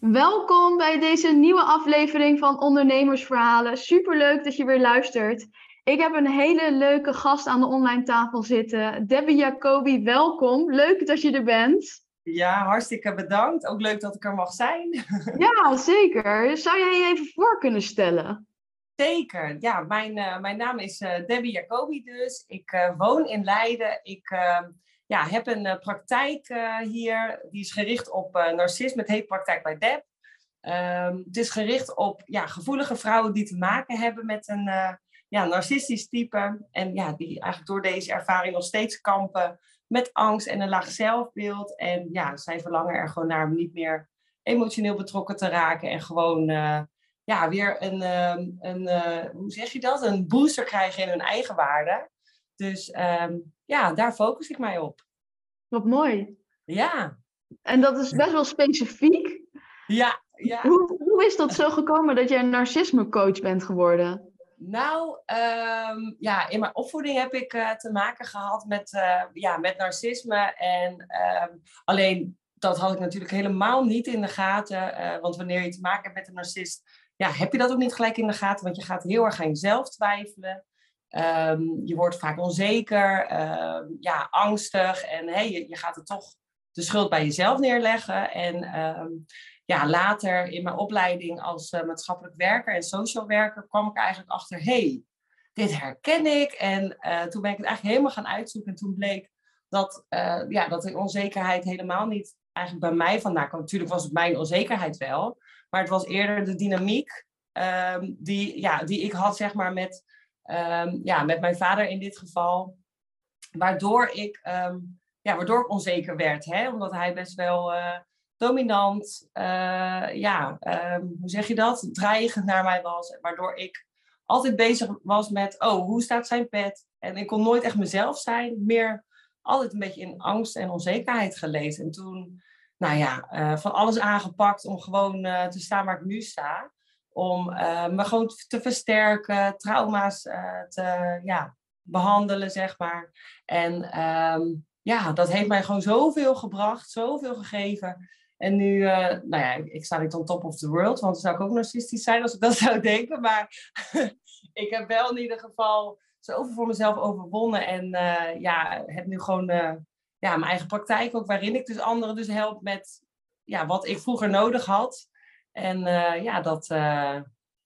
Welkom bij deze nieuwe aflevering van Ondernemersverhalen. Superleuk dat je weer luistert. Ik heb een hele leuke gast aan de online tafel zitten. Debbie Jacobi, welkom. Leuk dat je er bent. Ja, hartstikke bedankt. Ook leuk dat ik er mag zijn. Ja, zeker. Zou jij je even voor kunnen stellen? Zeker. Ja, mijn, uh, mijn naam is uh, Debbie Jacobi dus. Ik uh, woon in Leiden. Ik ehm, ja, heb een praktijk hier. Die is gericht op narcisme. Het heet Praktijk bij Deb. Um, het is gericht op ja, gevoelige vrouwen die te maken hebben met een ja, narcistisch type. En ja, die eigenlijk door deze ervaring nog steeds kampen met angst en een laag zelfbeeld. En ja, zij verlangen er gewoon naar om niet meer emotioneel betrokken te raken. En gewoon uh, ja, weer een, um, een uh, hoe zeg je dat? Een booster krijgen in hun eigen waarde. Dus um, ja, daar focus ik mij op. Wat mooi. Ja. En dat is best wel specifiek. Ja, ja. Hoe, hoe is dat zo gekomen dat je een narcisme coach bent geworden? Nou, um, ja, in mijn opvoeding heb ik uh, te maken gehad met, uh, ja, met narcisme. En um, alleen dat had ik natuurlijk helemaal niet in de gaten. Uh, want wanneer je te maken hebt met een narcist, ja, heb je dat ook niet gelijk in de gaten. Want je gaat heel erg aan jezelf twijfelen. Um, je wordt vaak onzeker, ja, angstig. En hey, je, je gaat er toch de schuld bij jezelf neerleggen. En ja, later in mijn opleiding als uh, maatschappelijk werker en social werker kwam ik eigenlijk achter, hey, dit herken ik. En uh, toen ben ik het eigenlijk helemaal gaan uitzoeken. En toen bleek dat, uh, ja, dat de onzekerheid helemaal niet eigenlijk bij mij vandaan kwam. Natuurlijk was het mijn onzekerheid wel, maar het was eerder de dynamiek die, ja, die ik had, zeg maar, met, um, ja, met mijn vader in dit geval. Waardoor ik, um, ja, waardoor ik onzeker werd, hè? omdat hij best wel dominant, uh, ja, um, hoe zeg je dat? Dreigend naar mij was. Waardoor ik altijd bezig was met, oh, hoe staat zijn pet? En ik kon nooit echt mezelf zijn. Meer altijd een beetje in angst en onzekerheid geleefd. En toen, nou ja, uh, van alles aangepakt om gewoon te staan waar ik nu sta. Om me gewoon te versterken, trauma's te ja, behandelen, zeg maar. En um, ja, dat heeft mij gewoon zoveel gebracht, zoveel gegeven. En nu, uh, nou ja, ik sta niet on top of the world, want dan zou ik ook narcistisch zijn als ik dat zou denken. Maar ik heb wel in ieder geval zoveel voor mezelf overwonnen. En ja, heb nu gewoon ja, mijn eigen praktijk ook, waarin ik dus anderen dus help met ja, wat ik vroeger nodig had. En ja, dat,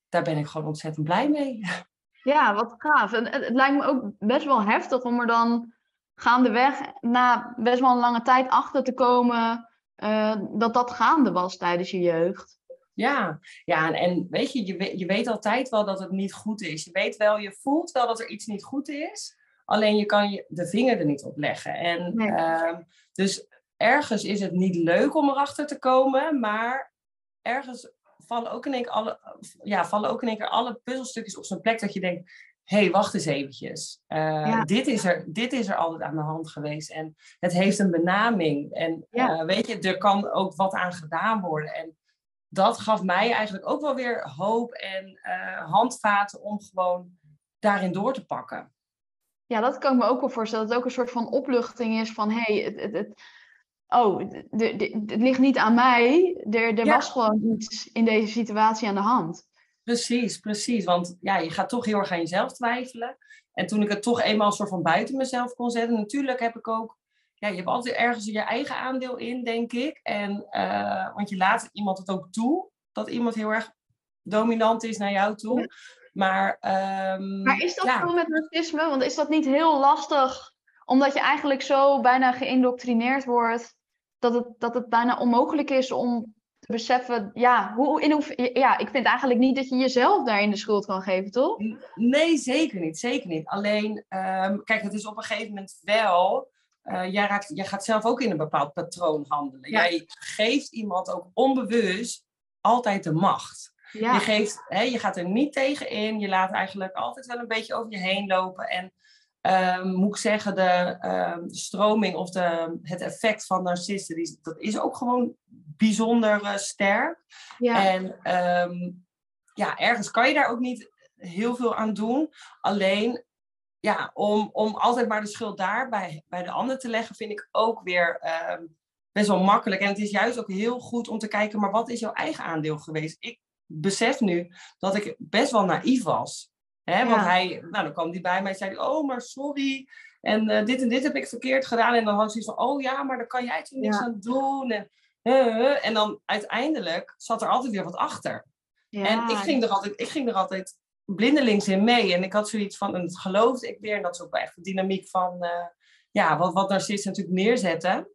daar ben ik gewoon ontzettend blij mee. Ja, wat gaaf. En het, het lijkt me ook best wel heftig om er dan gaandeweg na best wel een lange tijd achter te komen uh, dat dat gaande was tijdens je jeugd. Ja, ja en, en weet je, je weet, je weet altijd wel dat het niet goed is. Je weet wel, je voelt wel dat er iets niet goed is. Alleen je kan je de vinger er niet op leggen. En nee. uh, dus ergens is het niet leuk om erachter te komen, maar ergens vallen ook in één keer alle, ja, vallen ook in één keer alle puzzelstukjes op zijn plek dat je denkt, hé, hey, wacht eens eventjes. Uh, ja. dit, is er, dit is er altijd aan de hand geweest. En het heeft een benaming. En ja. uh, weet je, er kan ook wat aan gedaan worden. En dat gaf mij eigenlijk ook wel weer hoop en uh, handvaten om gewoon daarin door te pakken. Ja, dat kan ik me ook wel voorstellen. Dat het ook een soort van opluchting is van... hé, hey, het, het, het, oh, het ligt niet aan mij. Er, er ja. was gewoon iets in deze situatie aan de hand. Precies, precies. Want ja, je gaat toch heel erg aan jezelf twijfelen. En toen ik het toch eenmaal soort van buiten mezelf kon zetten, natuurlijk heb ik ook, ja, je hebt altijd ergens je eigen aandeel in, denk ik. En, uh, want je laat iemand het ook toe, dat iemand heel erg dominant is naar jou toe. Ja. Maar, um, maar is dat ja. zo met narcisme? Want is dat niet heel lastig, omdat je eigenlijk zo bijna geïndoctrineerd wordt, dat het, dat het bijna onmogelijk is om te beseffen, ja, hoe, in hoe, ja, ik vind eigenlijk niet dat je jezelf daarin de schuld kan geven, toch? Nee, zeker niet, zeker niet. Alleen, um, kijk, het is op een gegeven moment wel, uh, jij, raakt, jij gaat zelf ook in een bepaald patroon handelen. Ja. Jij geeft iemand ook onbewust altijd de macht. Ja. Je, geeft, hè, je gaat er niet tegen in. Je laat eigenlijk altijd wel een beetje over je heen lopen. En ehm, moet ik zeggen, de ehm, stroming of de, het effect van narcisten, die, dat is ook gewoon bijzonder eh, sterk. Ja. En ehm, ja, ergens kan je daar ook niet heel veel aan doen. Alleen, ja, om, om altijd maar de schuld daar bij, bij de ander te leggen, vind ik ook weer best wel makkelijk. En het is juist ook heel goed om te kijken, maar wat is jouw eigen aandeel geweest? Ik besef nu dat ik best wel naïef was. Hè? Want hij, nou, dan kwam hij bij mij en zei, oh, maar sorry. En eh, dit en dit heb ik verkeerd gedaan. En dan had hij zoiets van, oh ja, maar daar kan jij toch niks Ja. aan doen. En, en dan uiteindelijk zat er altijd weer wat achter. Ja. En ik ging, er altijd, ik ging er altijd blindelings in mee. En ik had zoiets van, en het geloofde ik weer. En dat is ook wel echt de dynamiek van, eh, ja, wat, wat narcisten natuurlijk neerzetten.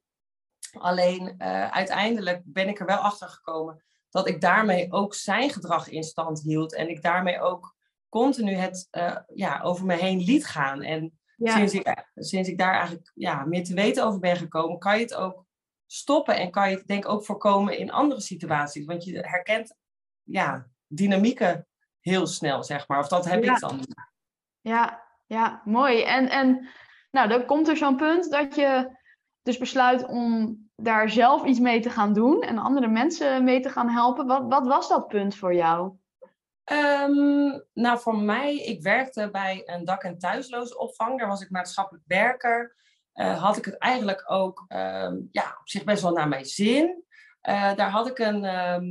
Alleen eh, uiteindelijk ben ik er wel achter gekomen dat ik daarmee ook zijn gedrag in stand hield. En ik daarmee ook continu het eh, ja, over me heen liet gaan. En Ja. sinds, ik, sinds ik daar eigenlijk ja, meer te weten over ben gekomen, kan je het ook stoppen. En kan je het denk ik ook voorkomen in andere situaties. Want je herkent ja, dynamieken heel snel, zeg maar. Of dat heb Ja. ik dan. Ja, ja, mooi. En, en nou, dan komt er zo'n punt dat je dus besluit om daar zelf iets mee te gaan doen en andere mensen mee te gaan helpen. Wat, wat was dat punt voor jou? Ehm, nou, voor mij, ik werkte bij een dak- en thuislozenopvang. Daar was ik maatschappelijk werker. Eh, had ik het eigenlijk ook ehm, ja, op zich best wel naar mijn zin. Eh, daar had ik een, ehm,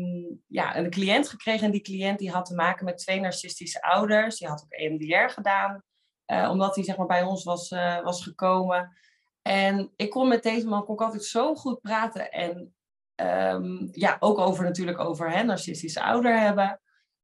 ja, een cliënt gekregen. En die cliënt die had te maken met twee narcistische ouders. Die had ook EMDR gedaan. eh, omdat hij zeg maar, bij ons was, was gekomen. En ik kon met deze man kon ik altijd zo goed praten. En ja, ook over natuurlijk over narcistische ouder hebben.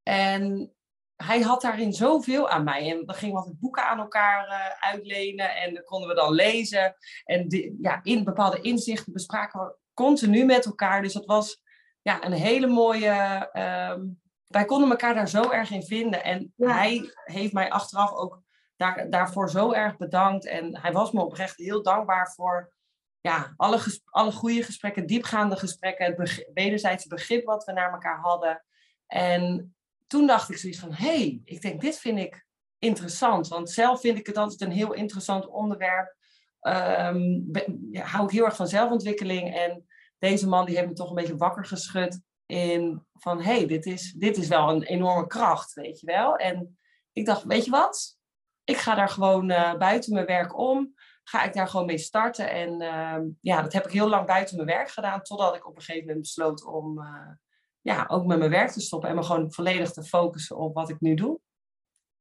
En hij had daarin zoveel aan mij. En dan gingen we altijd boeken aan elkaar eh, uitlenen. En dat konden we dan lezen. En ja, in bepaalde inzichten bespraken we continu met elkaar. Dus dat was ja, een hele mooie. ehm, wij konden elkaar daar zo erg in vinden. En Ja. hij heeft mij achteraf ook daar, daarvoor zo erg bedankt. En hij was me oprecht heel dankbaar voor ja, alle, ges- alle goede gesprekken, diepgaande gesprekken, het wederzijdse begrip wat we naar elkaar hadden. En toen dacht ik zoiets van, hé, hey, ik denk, dit vind ik interessant. Want zelf vind ik het altijd een heel interessant onderwerp. Ben- ja, hou ik heel erg van zelfontwikkeling. En deze man die heeft me toch een beetje wakker geschud in van, hé, hey, dit, is, dit is wel een enorme kracht, weet je wel. En ik dacht, weet je wat? Ik ga daar gewoon eh, buiten mijn werk om. Ga ik daar gewoon mee starten. En ehm, ja, dat heb ik heel lang buiten mijn werk gedaan. Totdat ik op een gegeven moment besloot om eh, ja, ook met mijn werk te stoppen. En me gewoon volledig te focussen op wat ik nu doe.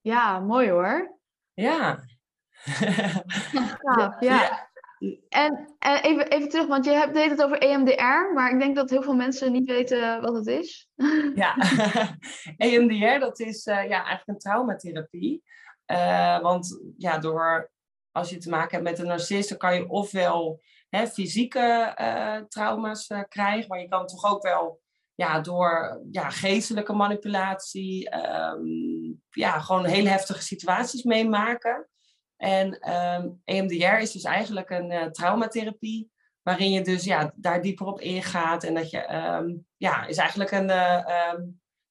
Ja, mooi hoor. Ja. Ja, ja. En, en even, even terug, want je hebt deed het over EMDR, maar ik denk dat heel veel mensen niet weten wat het is. Ja, EMDR, dat is eh, ja, eigenlijk een traumatherapie. Eh, want ja, door, als je te maken hebt met een narcist, dan kan je ofwel hè, fysieke eh, trauma's eh, krijgen, maar je kan toch ook wel ja, door ja, geestelijke manipulatie, ehm, ja, gewoon hele heftige situaties meemaken. En EMDR is dus eigenlijk een eh, traumatherapie, waarin je dus ja, daar dieper op ingaat. En dat je, ehm, ja, is eigenlijk een eh, ehm,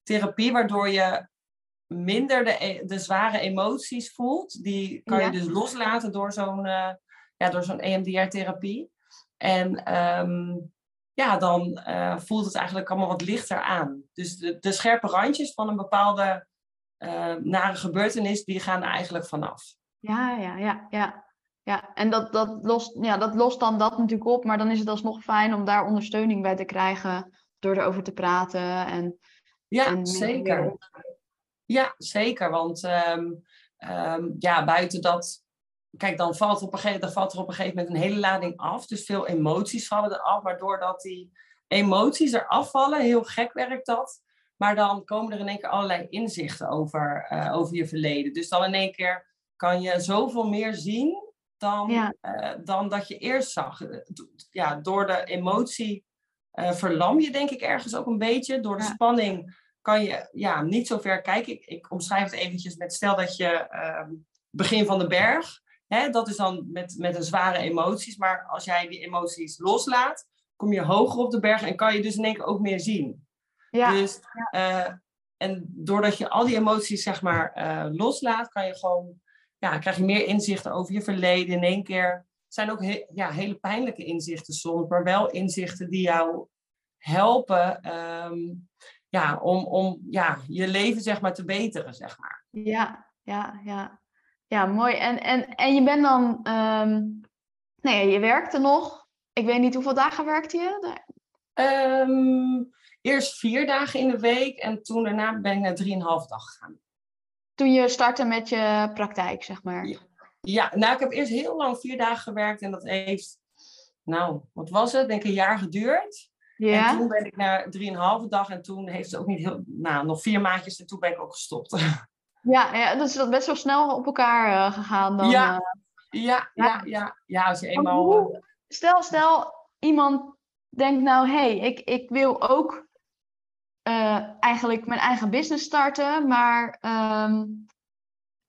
therapie waardoor je minder de, e- de zware emoties voelt. Die kan Ja. je dus loslaten door zo'n eh, ja, door zo'n EMDR-therapie. En ehm, ja, dan eh, voelt het eigenlijk allemaal wat lichter aan. Dus de, de scherpe randjes van een bepaalde eh, nare gebeurtenis, die gaan er eigenlijk vanaf. Ja, ja, ja, ja. Ja, en dat, dat, lost, ja, dat lost dan dat natuurlijk op, maar dan is het alsnog fijn om daar ondersteuning bij te krijgen door erover te praten. En, Ja, en zeker. Ja, zeker. Want ehm, ehm, ja, buiten dat. Kijk, dan valt, op een gegeven, dan valt er op een gegeven moment een hele lading af. Dus veel emoties vallen eraf. Maar doordat die emoties eraf vallen, heel gek werkt dat. Maar dan komen er in één keer allerlei inzichten over, eh, over je verleden. Dus dan in één keer kan je zoveel meer zien dan, Ja. eh, dan dat je eerst zag. Eh, Ja, door de emotie verlam je denk ik ergens ook een beetje. Door de Ja. spanning kan je ja, niet zo ver kijken. Ik, ik omschrijf het eventjes met stel dat je ehm, begin van de berg. Hè, dat is dan met, met een zware emoties. Maar als jij die emoties loslaat, kom je hoger op de berg en kan je dus in één keer ook meer zien. Ja. Dus, uh, en doordat je al die emoties zeg maar uh, loslaat, kan je gewoon, ja, krijg je meer inzichten over je verleden in één keer. Het zijn ook ja, hele pijnlijke inzichten soms, maar wel inzichten die jou helpen um, ja, om, om ja, je leven zeg maar te beteren, zeg maar. Ja, ja, ja. Ja, mooi. En, en, en je bent dan, um, nee, je werkte nog. Ik weet niet hoeveel dagen werkte je? Um, eerst vier dagen in de week en toen daarna ben ik naar drieënhalf dag gegaan. Toen je startte met je praktijk, zeg maar? Ja. ja, nou ik heb eerst heel lang vier dagen gewerkt en dat heeft, nou, wat was het? Denk een jaar geduurd. Ja. En toen ben ik naar drieënhalve dag en toen heeft het ook niet heel, nou, nog vier maandjes en toen ben ik ook gestopt. Ja, ja dus dat is best wel snel op elkaar uh, gegaan dan. Ja. Uh, ja, ja, ja, ja, als je eenmaal... Hoe, stel, stel, iemand denkt nou, hé, hey, ik, ik wil ook uh, eigenlijk mijn eigen business starten, maar um,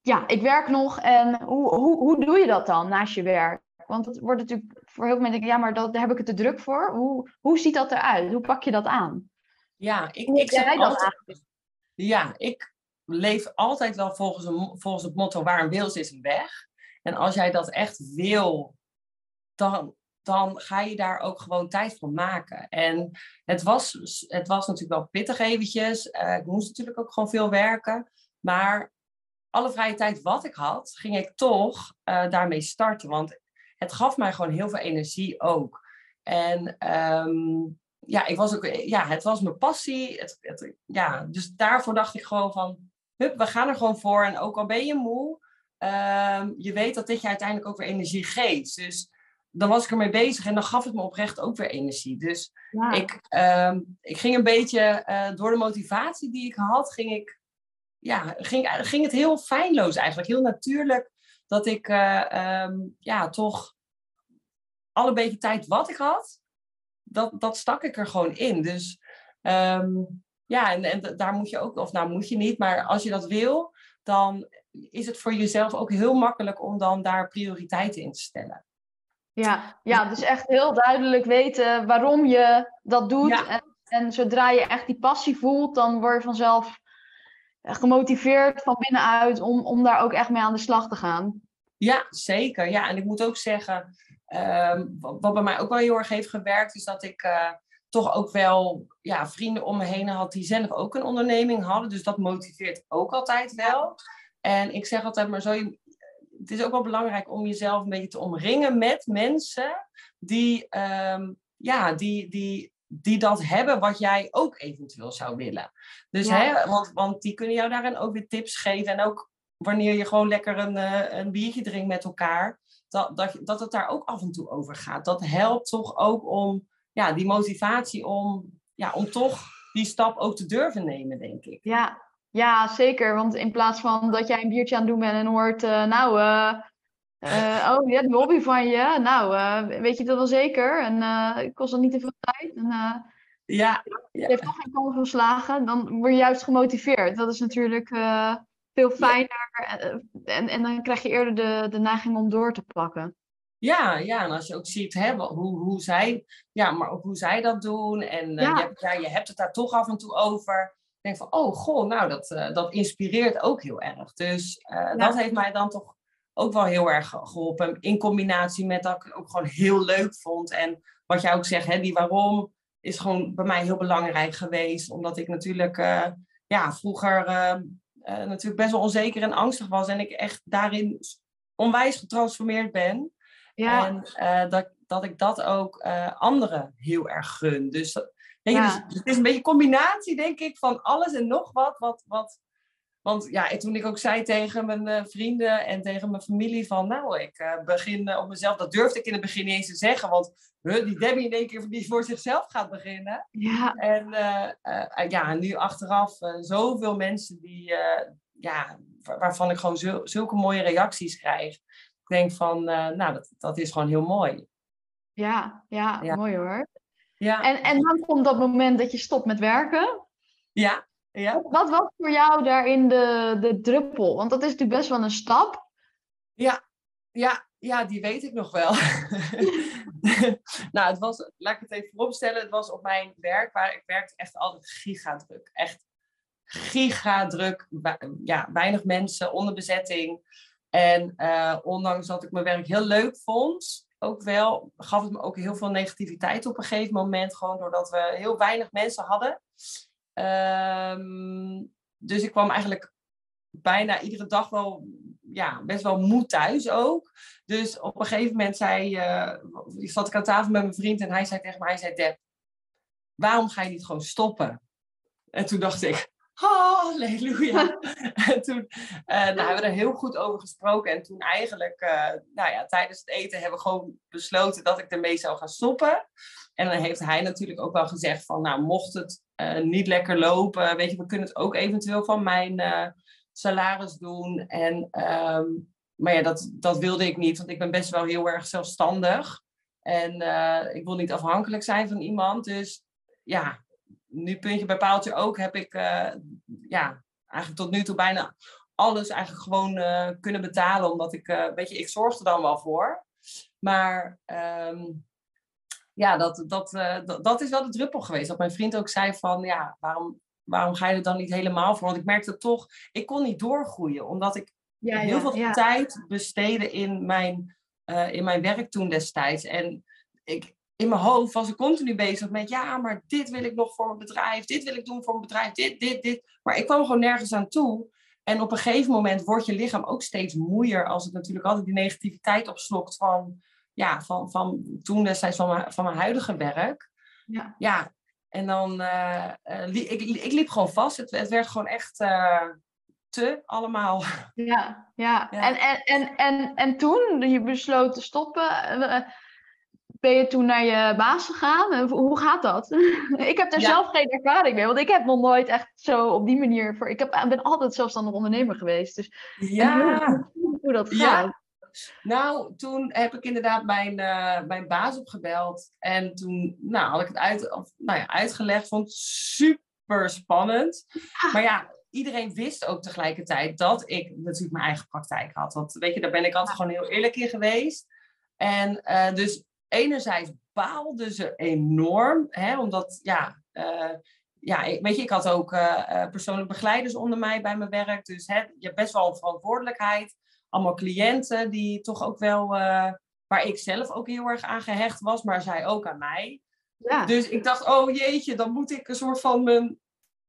ja, ik werk nog en hoe, hoe, hoe doe je dat dan naast je werk? Want het wordt natuurlijk voor heel veel mensen denken, ja, maar dat, daar heb ik het te druk voor. Hoe, hoe ziet dat eruit? Hoe pak je dat aan? Ja, ik, ik zeg altijd, ja, ik leef altijd wel volgens, een, volgens het motto waar een wil is, een weg. En als jij dat echt wil, dan, dan ga je daar ook gewoon tijd voor maken. En het was, het was natuurlijk wel pittig eventjes. Uh, ik moest natuurlijk ook gewoon veel werken. Maar alle vrije tijd wat ik had, ging ik toch uh, daarmee starten. Want het gaf mij gewoon heel veel energie ook. En um, ja, ik was ook, ja, het was mijn passie. Het, ja, dus daarvoor dacht ik gewoon van, hup, we gaan er gewoon voor. En ook al ben je moe, um, je weet dat dit je uiteindelijk ook weer energie geeft. Dus dan was ik ermee bezig en dan gaf het me oprecht ook weer energie. Dus ik, um, ik ging een beetje uh, door de motivatie die ik had, ging ik, ja, ging, ging het heel fijnloos eigenlijk, heel natuurlijk. Dat ik uh, um, ja, toch alle beetje tijd wat ik had, dat, dat stak ik er gewoon in. Dus um, ja, en, en daar moet je ook, of nou moet je niet, maar als je dat wil, dan is het voor jezelf ook heel makkelijk om dan daar prioriteiten in te stellen. Ja, ja, dus echt heel duidelijk weten waarom je dat doet. En, en, zodra je echt die passie voelt, dan word je vanzelf gemotiveerd van binnenuit om, om daar ook echt mee aan de slag te gaan. Ja, zeker. Ja, en ik moet ook zeggen, um, wat bij mij ook wel heel erg heeft gewerkt, is dat ik uh, toch ook wel ja, vrienden om me heen had die zelf ook een onderneming hadden. Dus dat motiveert ook altijd wel. En ik zeg altijd maar zo, het is ook wel belangrijk om jezelf een beetje te omringen met mensen die, um, ja, die, die, die dat hebben wat jij ook eventueel zou willen. Dus, hè, want, want die kunnen jou daarin ook weer tips geven. En ook wanneer je gewoon lekker een, uh, een biertje drinkt met elkaar, dat, dat, dat het daar ook af en toe over gaat. Dat helpt toch ook om ja, die motivatie om, ja, om toch die stap ook te durven nemen, denk ik. Ja, ja, zeker. Want in plaats van dat jij een biertje aan het doen bent en hoort, uh, nou, uh, uh, oh, je hebt een hobby van je. Nou, weet je dat wel zeker? En het kost dat niet te veel tijd. En, ja, Je heeft nog geen kans geslagen. Dan word je juist gemotiveerd. Dat is natuurlijk veel fijner. En, en dan krijg je eerder de, de neiging om door te pakken. Ja, ja, en als je ook ziet hè, hoe, hoe zij, ja, maar ook hoe zij dat doen. En ja. Je, hebt, ja, je hebt het daar toch af en toe over denk van, oh goh, nou dat, uh, dat inspireert ook heel erg. Dus uh, dat heeft mij dan toch ook wel heel erg geholpen. In combinatie met dat ik het ook gewoon heel leuk vond. En wat jij ook zegt, hè, die waarom is gewoon bij mij heel belangrijk geweest. Omdat ik natuurlijk ja, vroeger natuurlijk best wel onzeker en angstig was. En ik echt daarin onwijs getransformeerd ben. Ja. En dat, dat ik dat ook anderen heel erg gun. Dus ja. dus het is een beetje een combinatie, denk ik, van alles en nog wat. wat, wat want ja, toen ik ook zei tegen mijn uh, vrienden en tegen mijn familie van, nou, ik begin op mezelf. Dat durfde ik in het begin niet eens te zeggen, want die Debbie in één keer die voor zichzelf gaat beginnen. Ja. En ja, nu achteraf zoveel mensen die, ja, waarvan ik gewoon zulke mooie reacties krijg. Ik denk van, nou, dat, dat is gewoon heel mooi. Ja, ja, ja. mooi hoor. Ja. En, en dan komt dat moment dat je stopt met werken. Ja. ja. Wat was voor jou daarin de, de druppel? Want dat is natuurlijk best wel een stap. Ja, ja, ja, die weet ik nog wel. nou, het was, laat ik het even vooropstellen, het was op mijn werk, waar ik werkte echt altijd gigadruk. Echt gigadruk. Ja, weinig mensen, onderbezetting. En uh, ondanks dat ik mijn werk heel leuk vond, ook wel, gaf het me ook heel veel negativiteit op een gegeven moment. Gewoon doordat we heel weinig mensen hadden. Um, dus ik kwam eigenlijk bijna iedere dag wel ja, best wel moe thuis ook. Dus op een gegeven moment zei, uh, zat ik aan tafel met mijn vriend en hij zei tegen mij, hij zei, Deb, waarom ga je niet gewoon stoppen? En toen dacht ik, halleluja. en toen uh, nou, hebben we er heel goed over gesproken. En toen eigenlijk, uh, nou ja, tijdens het eten hebben we gewoon besloten dat ik ermee zou gaan stoppen. En dan heeft hij natuurlijk ook wel gezegd van, nou, mocht het niet lekker lopen, weet je, we kunnen het ook eventueel van mijn salaris doen. En, ehm, maar ja, dat, dat wilde ik niet, want ik ben best wel heel erg zelfstandig. En ik wil niet afhankelijk zijn van iemand. Dus ja, nu puntje bij paaltje ook heb ik uh, ja, eigenlijk tot nu toe bijna alles eigenlijk gewoon uh, kunnen betalen. Omdat ik, weet je, ik zorg er dan wel voor. Maar um, ja, dat, dat, dat, dat is wel de druppel geweest. Dat mijn vriend ook zei van, ja, waarom waarom ga je er dan niet helemaal voor? Want ik merkte toch, ik kon niet doorgroeien, omdat ik heel veel tijd besteedde in mijn, uh, in mijn werk toen destijds. En ik, in mijn hoofd was ik continu bezig met, ja, maar dit wil ik nog voor mijn bedrijf, dit wil ik doen voor mijn bedrijf, dit, dit, dit. Maar ik kwam gewoon nergens aan toe. En op een gegeven moment wordt je lichaam ook steeds moeier als het natuurlijk altijd die negativiteit opslokt van, ja, van, van toen destijds van mijn, van mijn huidige werk. Ja. ja, en dan, uh, ik, ik, liep gewoon vast. Het, het werd gewoon echt uh, te allemaal. Ja, ja. En, en, en, en, en toen je besloot te stoppen, ben je toen naar je baas gegaan? Hoe gaat dat? ik heb er zelf geen ervaring mee, want ik heb nog nooit echt zo op die manier voor. Ik heb, ben altijd zelfstandig ondernemer geweest. Dus ja. Hoe, hoe dat gaat. Nou, toen heb ik inderdaad mijn, uh, mijn baas opgebeld. En toen nou, had ik het uit, of, nou ja, uitgelegd. Vond het super spannend. Maar ja, iedereen wist ook tegelijkertijd dat ik natuurlijk mijn eigen praktijk had. Want weet je, daar ben ik altijd gewoon heel eerlijk in geweest. En uh, dus enerzijds baalden ze enorm. Hè, omdat, ja... Uh, ja, weet je, ik had ook uh, persoonlijk begeleiders onder mij bij mijn werk. Dus hè, je hebt best wel een verantwoordelijkheid allemaal cliënten die toch ook wel, uh, waar ik zelf ook heel erg aan gehecht was, maar zij ook aan mij. Ja. Dus ik dacht, oh jeetje, dan moet ik een soort van mijn,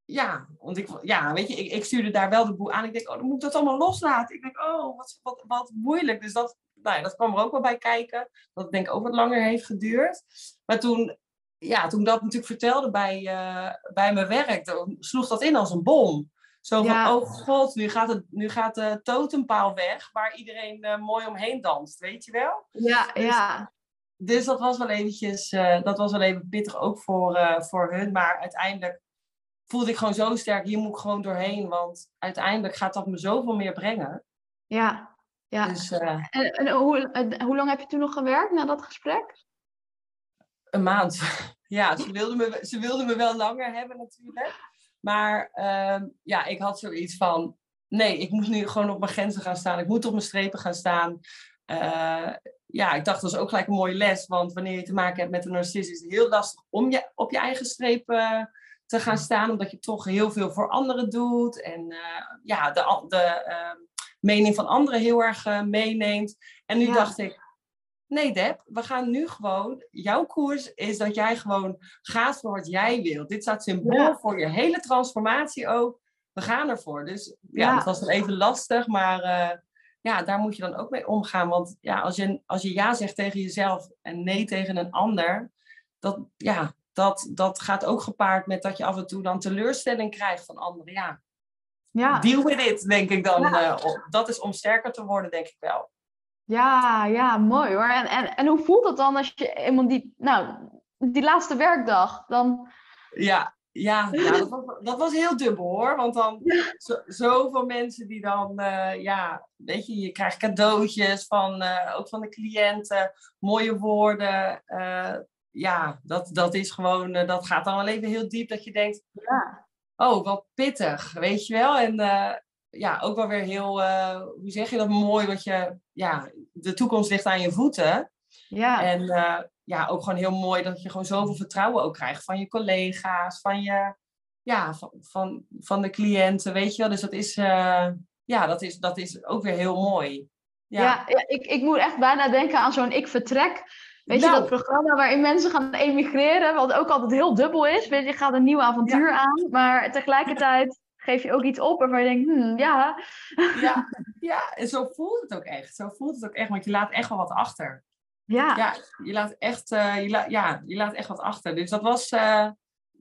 ja, want ik, ja, weet je, ik, ik stuurde daar wel de boel aan. Ik denk, oh, dan moet ik dat allemaal loslaten. Ik denk, oh, wat, wat, wat moeilijk. Dus dat, nou ja, dat kwam er ook wel bij kijken. Dat het denk ik ook wat langer heeft geduurd. Maar toen, ja, toen dat natuurlijk vertelde bij, uh, bij mijn werk, dan sloeg dat in als een bom. Zo van, oh god, nu gaat, het, nu gaat de totempaal weg waar iedereen uh, mooi omheen danst, weet je wel? Ja, dus, ja. Dus dat was wel eventjes, uh, dat was wel even pittig ook voor, voor hun. Maar uiteindelijk voelde ik gewoon zo sterk, hier moet ik gewoon doorheen. Want uiteindelijk gaat dat me zoveel meer brengen. Ja, ja. Dus, en, en hoe, hoe lang heb je toen nog gewerkt na dat gesprek? Een maand. Ja, ze wilden me, ze wilden me wel langer hebben natuurlijk. Maar uh, ja, ik had zoiets van, nee, ik moet nu gewoon op mijn grenzen gaan staan. Ik moet op mijn strepen gaan staan. Uh, ja, ik dacht, dat is ook gelijk een mooie les. Want wanneer je te maken hebt met een narcist, is het heel lastig om je, op je eigen strepen te gaan staan. Omdat je toch heel veel voor anderen doet. En uh, ja, de, de ehm, mening van anderen heel erg uh, meeneemt. En nu dacht ik, Nee, Deb, we gaan nu gewoon. Jouw koers is dat jij gewoon gaat voor wat jij wilt. Dit staat symbool voor je hele transformatie ook. We gaan ervoor. Dus ja, ja. dat was dan even lastig, maar uh, ja, daar moet je dan ook mee omgaan. Want ja, als je, als je ja zegt tegen jezelf en nee tegen een ander, dat, ja, dat, dat gaat ook gepaard met dat je af en toe dan teleurstelling krijgt van anderen. Ja, ja. deal with it, denk ik dan. Uh, dat is om sterker te worden, denk ik wel. Ja, ja, mooi hoor. En, en, en hoe voelt het dan als je eenmaal die, nou, die laatste werkdag, dan... Ja, ja, ja dat, was, dat was heel dubbel hoor. Want dan zo, zoveel mensen die dan, uh, ja, weet je, je krijgt cadeautjes van, uh, ook van de cliënten, mooie woorden. Uh, ja, dat, dat is gewoon, dat gaat dan wel even heel diep dat je denkt, ja. oh, wat pittig, weet je wel. En ja, ook wel weer heel, uh, hoe zeg je dat mooi, want je, ja, de toekomst ligt aan je voeten. Ja. En uh, ja, ook gewoon heel mooi dat je gewoon zoveel vertrouwen ook krijgt van je collega's, van je, ja, van, van, van de cliënten, weet je wel. Dus dat is, ja, dat is, dat is ook weer heel mooi. Ja, ja, ja ik, ik moet echt bijna denken aan zo'n Ik Vertrek. Weet je, Nou. dat programma waarin mensen gaan emigreren, wat ook altijd heel dubbel is. Weet je, je gaat een nieuw avontuur aan, maar tegelijkertijd geef je ook iets op waarvan je denkt, hmm, ja. Ja, ja, en zo voelt het ook echt. Zo voelt het ook echt, want je laat echt wel wat achter. Ja, Ja, je laat echt, eh, je la, ja, je laat echt wat achter. Dus dat was, eh,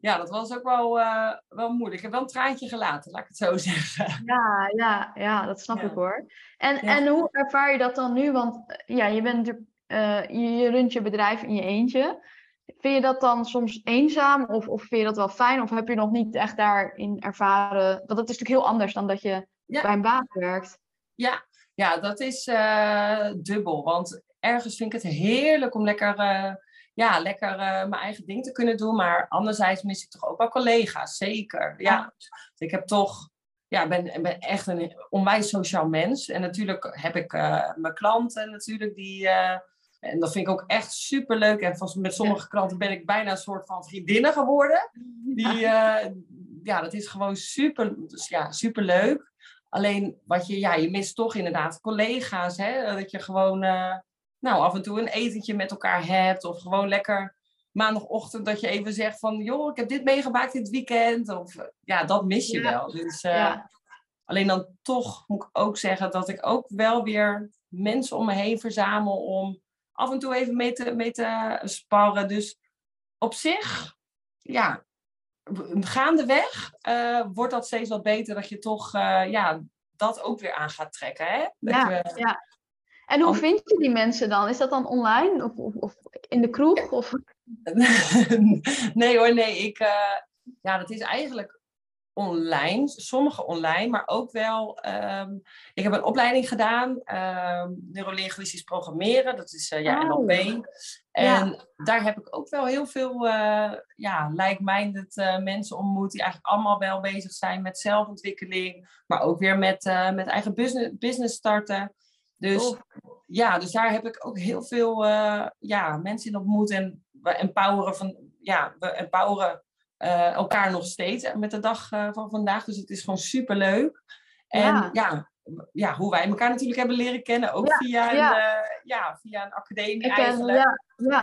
ja, dat was ook wel, eh, wel moeilijk. Ik heb wel een traantje gelaten, laat ik het zo zeggen. ja, ja, ja, dat snap Ja. ik hoor. En, Ja. en hoe ervaar je dat dan nu? Want ja, je bent natuurlijk, eh, je, je runt je bedrijf in je eentje. Vind je dat dan soms eenzaam of, of vind je dat wel fijn? Of heb je nog niet echt daarin ervaren? Want dat is natuurlijk heel anders dan dat je Ja. bij een baas werkt. Ja, ja dat is eh, dubbel. Want ergens vind ik het heerlijk om lekker, eh, ja, lekker mijn eigen ding te kunnen doen. Maar anderzijds mis ik toch ook wel collega's, zeker. Ja, Ja. ik heb toch, ja, ben, ben echt een onwijs sociaal mens. En natuurlijk heb ik mijn klanten natuurlijk die... eh, en dat vind ik ook echt super leuk. En met sommige klanten ben ik bijna een soort van vriendinnen geworden. Die, eh, ja, dat is gewoon super, dus ja, super leuk. Alleen wat je, ja, je mist toch inderdaad collega's. Hè? Dat je gewoon, eh, nou, af en toe een etentje met elkaar hebt. Of gewoon lekker maandagochtend dat je even zegt van, joh, ik heb dit meegemaakt dit weekend. Of eh, ja, dat mis je Ja. wel. Dus, eh, Ja. Alleen dan toch moet ik ook zeggen dat ik ook wel weer mensen om me heen verzamel om af en toe even mee te, mee te sparren. Dus op zich, ja, gaandeweg eh wordt dat steeds wat beter dat je toch eh, ja, dat ook weer aan gaat trekken. Hè? Dat Ja, ja. En hoe vind je die mensen dan? Is dat dan online of, of, of in de kroeg? Of... nee hoor, nee. Ik, eh, ja, dat is eigenlijk online. Sommige online, maar ook wel... ehm, ik heb een opleiding gedaan. ehm neurolinguistisch programmeren. Dat is eh, ja, Oh. NLP. Ja. En daar heb ik ook wel heel veel eh ja, like-minded eh, mensen ontmoet. Die eigenlijk allemaal wel bezig zijn met zelfontwikkeling. Maar ook weer met, met eigen business, business starten. Dus ja, dus daar heb ik ook heel veel ja, mensen in ontmoet. En we empoweren, van, ja, we empoweren eh, elkaar nog steeds met de dag eh, van vandaag. Dus het is gewoon super leuk. En Ja. ja. Ja, hoe wij elkaar natuurlijk hebben leren kennen, ook Ja, via, een, ja. eh, ja, via een academie Ik eigenlijk.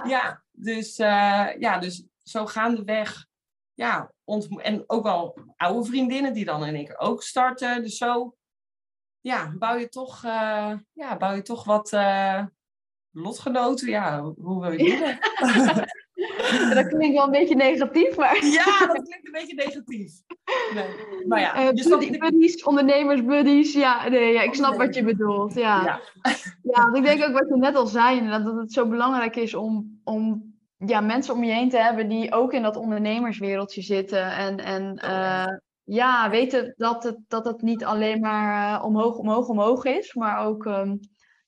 ja, dus, eh, ja, dus zo gaandeweg. Ja, en ook wel oude vriendinnen die dan in één keer ook starten. Dus zo ja, bouw je toch, eh, ja, bouw je toch wat eh, lotgenoten. Ja, hoe wil je het? Dat klinkt wel een beetje negatief, maar... ja, dat klinkt een beetje negatief. Nee, maar ja, snapt buddy- buddies, ondernemersbuddies, ja, nee, ja, ik snap wat je bedoelt. Ja. Ja. Ja. want ik denk ook wat je net al zei, dat het zo belangrijk is om, om ja, mensen om je heen te hebben die ook in dat ondernemerswereldje zitten. En, en eh, ja, weten dat het, dat het niet alleen maar eh, omhoog, omhoog, omhoog is, maar ook ehm,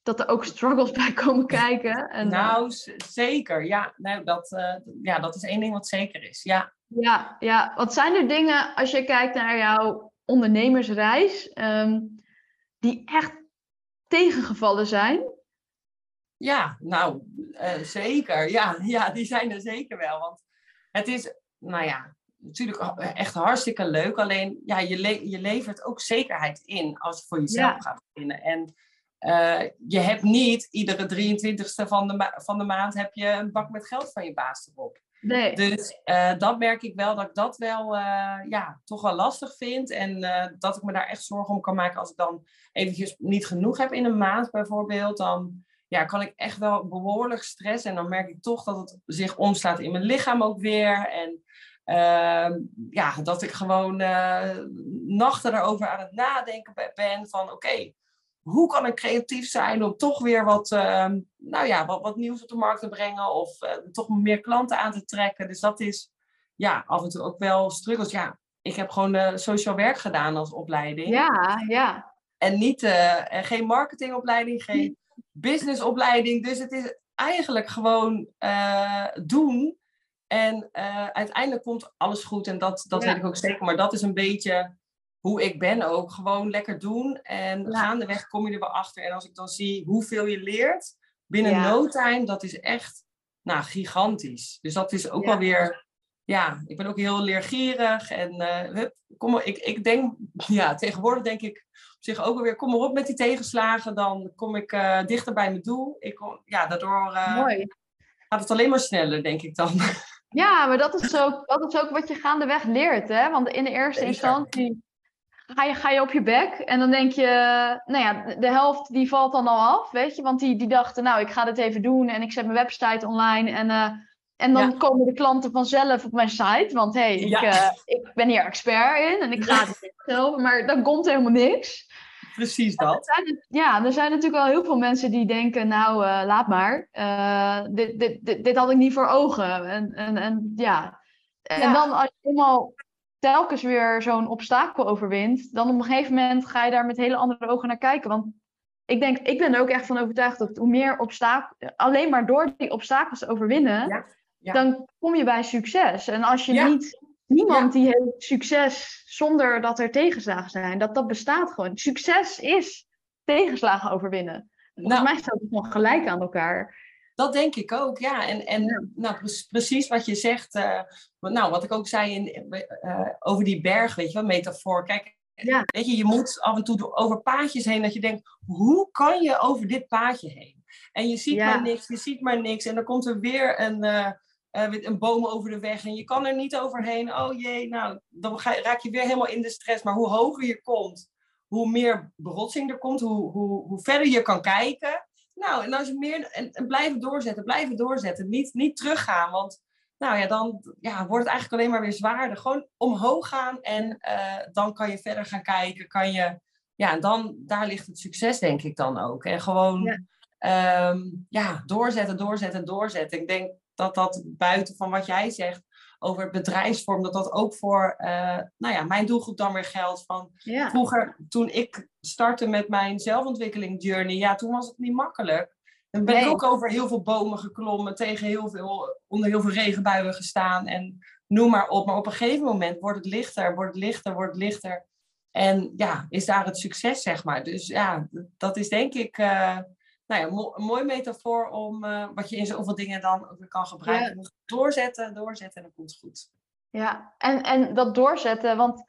dat er ook struggles bij komen kijken. En, eh, Nou, zeker. Ja, nou, dat, eh, ja, dat is één ding wat zeker is. Ja. Ja, ja, wat zijn er dingen als je kijkt naar jouw ondernemersreis, ehm, die echt tegengevallen zijn? Ja, nou, eh, zeker. Ja, ja, die zijn er zeker wel. Want het is, nou ja, natuurlijk echt hartstikke leuk. Alleen, ja, je, le- je levert ook zekerheid in als je voor jezelf Ja. gaat beginnen. En eh, je hebt niet iedere 23ste van de, van de maand heb je een bak met geld van je baas erop. Nee. Dus eh, dat merk ik wel, dat ik dat wel, eh, ja, toch wel lastig vind. En dat ik me daar echt zorgen om kan maken als ik dan eventjes niet genoeg heb in een maand bijvoorbeeld. Dan ja, kan ik echt wel behoorlijk stressen. En dan merk ik toch dat het zich omslaat in mijn lichaam ook weer. En ehm, ja, dat ik gewoon nachten erover aan het nadenken be- ben van oké, hoe kan ik creatief zijn om toch weer wat, ehm, nou ja, wat, wat nieuws op de markt te brengen of eh, toch meer klanten aan te trekken. Dus dat is ja, af en toe ook wel struggles. Ja, ik heb gewoon eh, sociaal werk gedaan als opleiding. Ja, ja. En niet, eh, en geen marketingopleiding, geen businessopleiding. Dus het is eigenlijk gewoon doen. En uiteindelijk komt alles goed. En dat, dat Ja. weet ik ook zeker. Maar dat is een beetje hoe ik ben ook. Gewoon lekker doen. En Ja. gaandeweg kom je er wel achter. En als ik dan zie hoeveel je leert binnen Ja. no time, dat is echt nou, gigantisch. Dus dat is ook Ja. wel weer... Ja, ik ben ook heel leergierig. En eh, hup, kom maar, ik, ik denk, ja, tegenwoordig denk ik op zich ook alweer, kom maar op met die tegenslagen. Dan kom ik eh, dichter bij mijn doel. Ik, kom- ja, daardoor eh, Mooi. gaat het alleen maar sneller, denk ik dan. Ja, maar dat is, ook, dat is ook wat je gaandeweg leert, hè? Want in de eerste Zeker. instantie ga je, ga je op je bek en dan denk je, nou ja, de helft die valt dan al af, weet je? Want die, die dachten, nou, ik ga dit even doen en ik zet mijn website online en, eh, en dan Ja. komen de klanten vanzelf op mijn site, want hé, hey, ik, Ja. eh, ik ben hier expert in en ik ga het zelf, maar dan komt helemaal niks. Precies Er dat. zijn, ja, er zijn natuurlijk wel heel veel mensen die denken, nou, eh, laat maar. Dit, dit, dit, dit had ik niet voor ogen. En, en, en ja. En Ja. dan als je eenmaal telkens weer zo'n obstakel overwint, dan op een gegeven moment ga je daar met hele andere ogen naar kijken. Want ik denk, ik ben er ook echt van overtuigd dat hoe meer obstakels, alleen maar door die obstakels te overwinnen, Ja, ja. dan kom je bij succes. En als je Ja. niet, niemand die heeft succes zonder dat er tegenslagen zijn, dat dat bestaat gewoon. Succes is tegenslagen overwinnen. Volgens Nou. mij staat het gewoon gelijk aan elkaar. Dat denk ik ook, ja. En, en Ja. Nou, pre- precies wat je zegt. eh, nou, wat ik ook zei in, eh, over die berg, weet je wel, metafoor. Kijk, Ja. weet je, je moet af en toe over paadjes heen dat je denkt, hoe kan je over dit paadje heen? En je ziet Ja. maar niks, je ziet maar niks. En dan komt er weer een, eh, eh, een boom over de weg en je kan er niet overheen. Oh jee, nou, dan ga, raak je weer helemaal in de stress. Maar hoe hoger je komt, hoe meer berotsing er komt, hoe, hoe, hoe verder je kan kijken. Nou, en als je meer en, en blijven doorzetten, blijven doorzetten, niet, niet teruggaan, want nou ja, dan ja, wordt het eigenlijk alleen maar weer zwaarder. Gewoon omhoog gaan en eh, dan kan je verder gaan kijken, kan je, ja, en dan daar ligt het succes denk ik dan ook. En gewoon, Ja. ja doorzetten, doorzetten, doorzetten. Ik denk dat dat buiten van wat jij zegt over bedrijfsvorm, dat dat ook voor, eh, nou ja, mijn doelgroep dan weer geldt van, Ja. Vroeger, toen ik startte met mijn zelfontwikkeling journey, ja, toen was het niet makkelijk. Dan ben Nee. ik ook over heel veel bomen geklommen, tegen heel veel, onder heel veel regenbuien gestaan en noem maar op. Maar op een gegeven moment wordt het lichter, wordt het lichter, wordt het lichter. En ja, is daar het succes, zeg maar. Dus ja, dat is denk ik eh, nou ja, mo- een mooi metafoor om eh, wat je in zoveel dingen dan ook weer kan gebruiken. Ja. Moet doorzetten, doorzetten en dan komt het goed. Ja, en, en dat doorzetten, want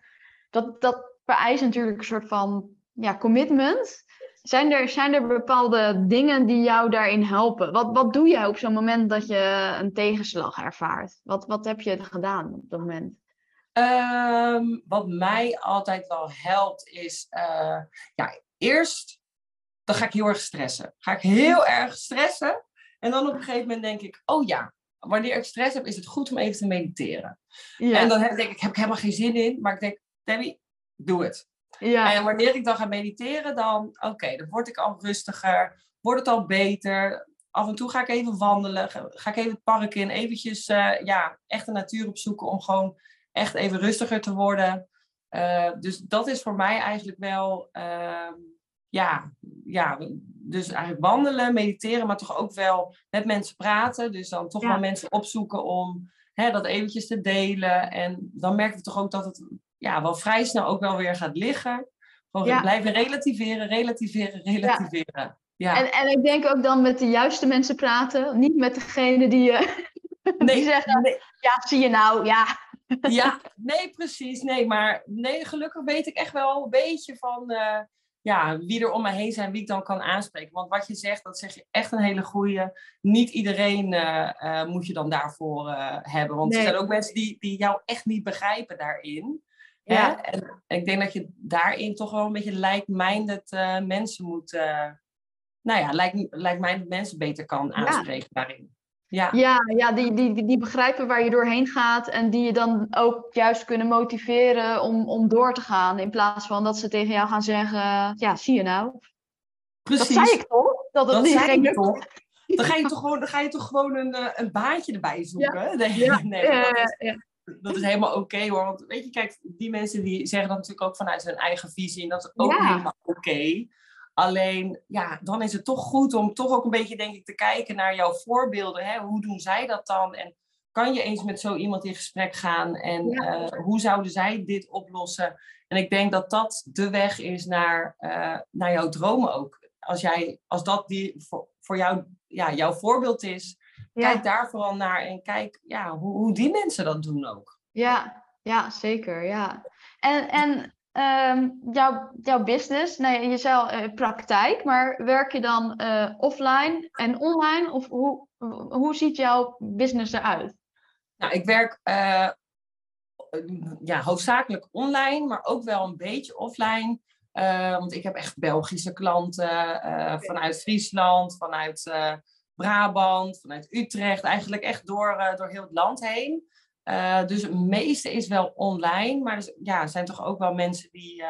dat, dat vereist natuurlijk een soort van ja, commitment. Zijn er, zijn er bepaalde dingen die jou daarin helpen? Wat, wat doe jij op zo'n moment dat je een tegenslag ervaart? Wat, wat heb je gedaan op dat moment? Ehm, wat mij altijd wel helpt is, eh, ja, eerst dan ga ik heel erg stressen. Ga ik heel erg stressen en dan op een gegeven moment denk ik, oh ja, wanneer ik stress heb, is het goed om even te mediteren. Ja, En dan denk ik, heb ik helemaal geen zin in, maar ik denk, Debbie, doe het. ja, En wanneer ik dan ga mediteren, dan, oké, dan word ik al rustiger, wordt het al beter. Af en toe ga ik even wandelen, ga, ga ik even het park in, eventjes, eh, ja, echt de natuur opzoeken om gewoon echt even rustiger te worden. Eh, dus dat is voor mij eigenlijk wel, ehm, ja, ja, dus eigenlijk wandelen, mediteren, maar toch ook wel met mensen praten. Dus dan toch Ja. wel mensen opzoeken om hè, dat eventjes te delen. En dan merk ik toch ook dat het ja, wel vrij snel ook wel weer gaat liggen. Gewoon Ja. blijven relativeren, relativeren, relativeren. Ja. En, en ik denk ook dan met de juiste mensen praten, niet met degene die, eh, die zeggen, nee, ja, zie je nou, ja. ja, nee, precies. Nee, maar nee, gelukkig weet ik echt wel een beetje van eh, ja, wie er om me heen zijn, wie ik dan kan aanspreken. Want wat je zegt, dat zeg je echt een hele goeie. Niet iedereen eh, eh, moet je dan daarvoor eh, hebben. Want Nee. er zijn ook mensen die, die jou echt niet begrijpen daarin. Hè? Ja. En, en ik denk dat je daarin toch wel een beetje like-minded mensen moet... nou ja, like- like-minded mensen beter kan aanspreken daarin. Ja. Ja, ja die, die, die, begrijpen waar je doorheen gaat en die je dan ook juist kunnen motiveren om, om door te gaan. In plaats van dat ze tegen jou gaan zeggen, ja, zie je nou. precies. Dat zei ik toch? Dat het Dat niet zei ik toch? Dan ga je toch gewoon, dan ga je toch gewoon een, eh, een baantje erbij zoeken. Nee, Ja, nee, ja, dat, is, ja, dat is helemaal oké hoor. Want weet je, kijk, die mensen die zeggen dat natuurlijk ook vanuit hun eigen visie. En dat is ook helemaal oké. Alleen, ja, dan is het toch goed om toch ook een beetje, denk ik, te kijken naar jouw voorbeelden. Hè? Hoe doen zij dat dan? En kan je eens met zo iemand in gesprek gaan en eh, hoe zouden zij dit oplossen? En ik denk dat dat de weg is naar, uh, naar jouw dromen ook. Als, jij, als dat die voor, voor jou ja, jouw voorbeeld is, kijk daar vooral naar en kijk ja, hoe, hoe die mensen dat doen ook. Ja, ja zeker. Ja. En, en um, jouw, jouw business, nee, je zei uh, praktijk, maar werk je dan uh, offline en online? Of hoe, hoe ziet jouw business eruit? Nou, ik werk uh, ja, hoofdzakelijk online, maar ook wel een beetje offline. want ik heb echt Belgische klanten vanuit Friesland, vanuit Brabant, vanuit Utrecht, eigenlijk echt door, door heel het land heen. Uh, dus het meeste is wel online, maar er ja, zijn toch ook wel mensen die, uh,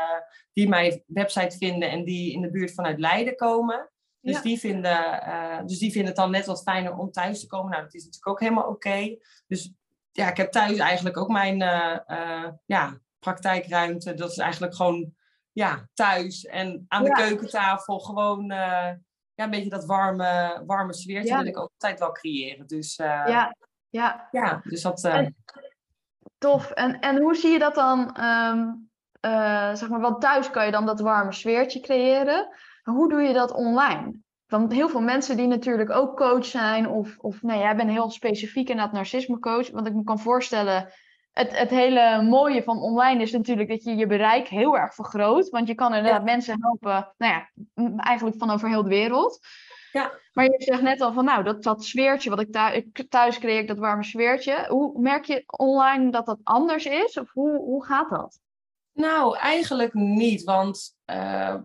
die mijn website vinden en die in de buurt vanuit Leiden komen. Dus, die vinden, uh, dus die vinden het dan net wat fijner om thuis te komen. Nou, dat is natuurlijk ook helemaal oké. Dus ja, ik heb thuis eigenlijk ook mijn ja, praktijkruimte. Dat is eigenlijk gewoon ja, thuis en aan de keukentafel gewoon ja, een beetje dat warme, warme sfeertje wil ik ook altijd wel creëren. Dus ja, ja. ja, dus dat... Uh... tof. En, en hoe zie je dat dan? Um, uh, zeg maar, want thuis kan je dan dat warme sfeertje creëren. Maar hoe doe je dat online? Want heel veel mensen die natuurlijk ook coach zijn, of, of nee, jij bent heel specifiek in dat narcisme coach. Want ik me kan voorstellen, het, het hele mooie van online is natuurlijk dat je je bereik heel erg vergroot. Want je kan inderdaad mensen helpen, nou ja, eigenlijk van over heel de wereld. Ja. Maar je zegt net al van, nou, dat, dat sfeertje wat ik thuis, thuis creëer, dat warme sfeertje. Hoe merk je online dat dat anders is? Of hoe, hoe gaat dat? Nou, eigenlijk niet. Want uh,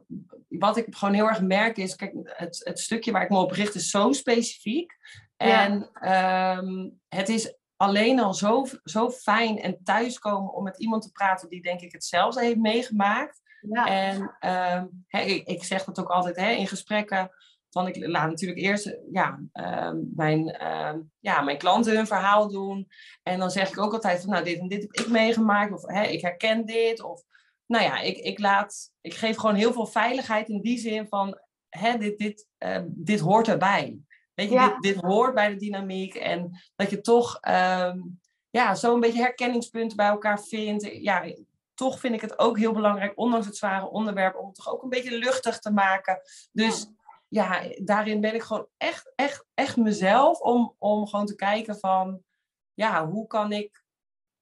wat ik gewoon heel erg merk is, kijk, het, het stukje waar ik me op richt is zo specifiek. En ja. um, het is alleen al zo, zo fijn en thuiskomen om met iemand te praten die denk ik hetzelfde heeft meegemaakt. Ja. En um, ik, ik, zeg dat ook altijd hè, in gesprekken van ik laat natuurlijk eerst ja, uh, mijn, uh, ja, mijn klanten hun verhaal doen. En dan zeg ik ook altijd van nou, dit en dit heb ik meegemaakt. Of hè, ik herken dit. Of nou ja, ik, ik, laat, ik geef gewoon heel veel veiligheid in die zin van hè, dit, dit, uh, dit hoort erbij. Weet je, dit, dit hoort bij de dynamiek. En dat je toch um, ja, zo'n beetje herkenningspunten bij elkaar vindt. Ja, toch vind ik het ook heel belangrijk, ondanks het zware onderwerp, om het toch ook een beetje luchtig te maken. Dus ja, daarin ben ik gewoon echt, echt, echt mezelf om, om gewoon te kijken van, ja, hoe kan ik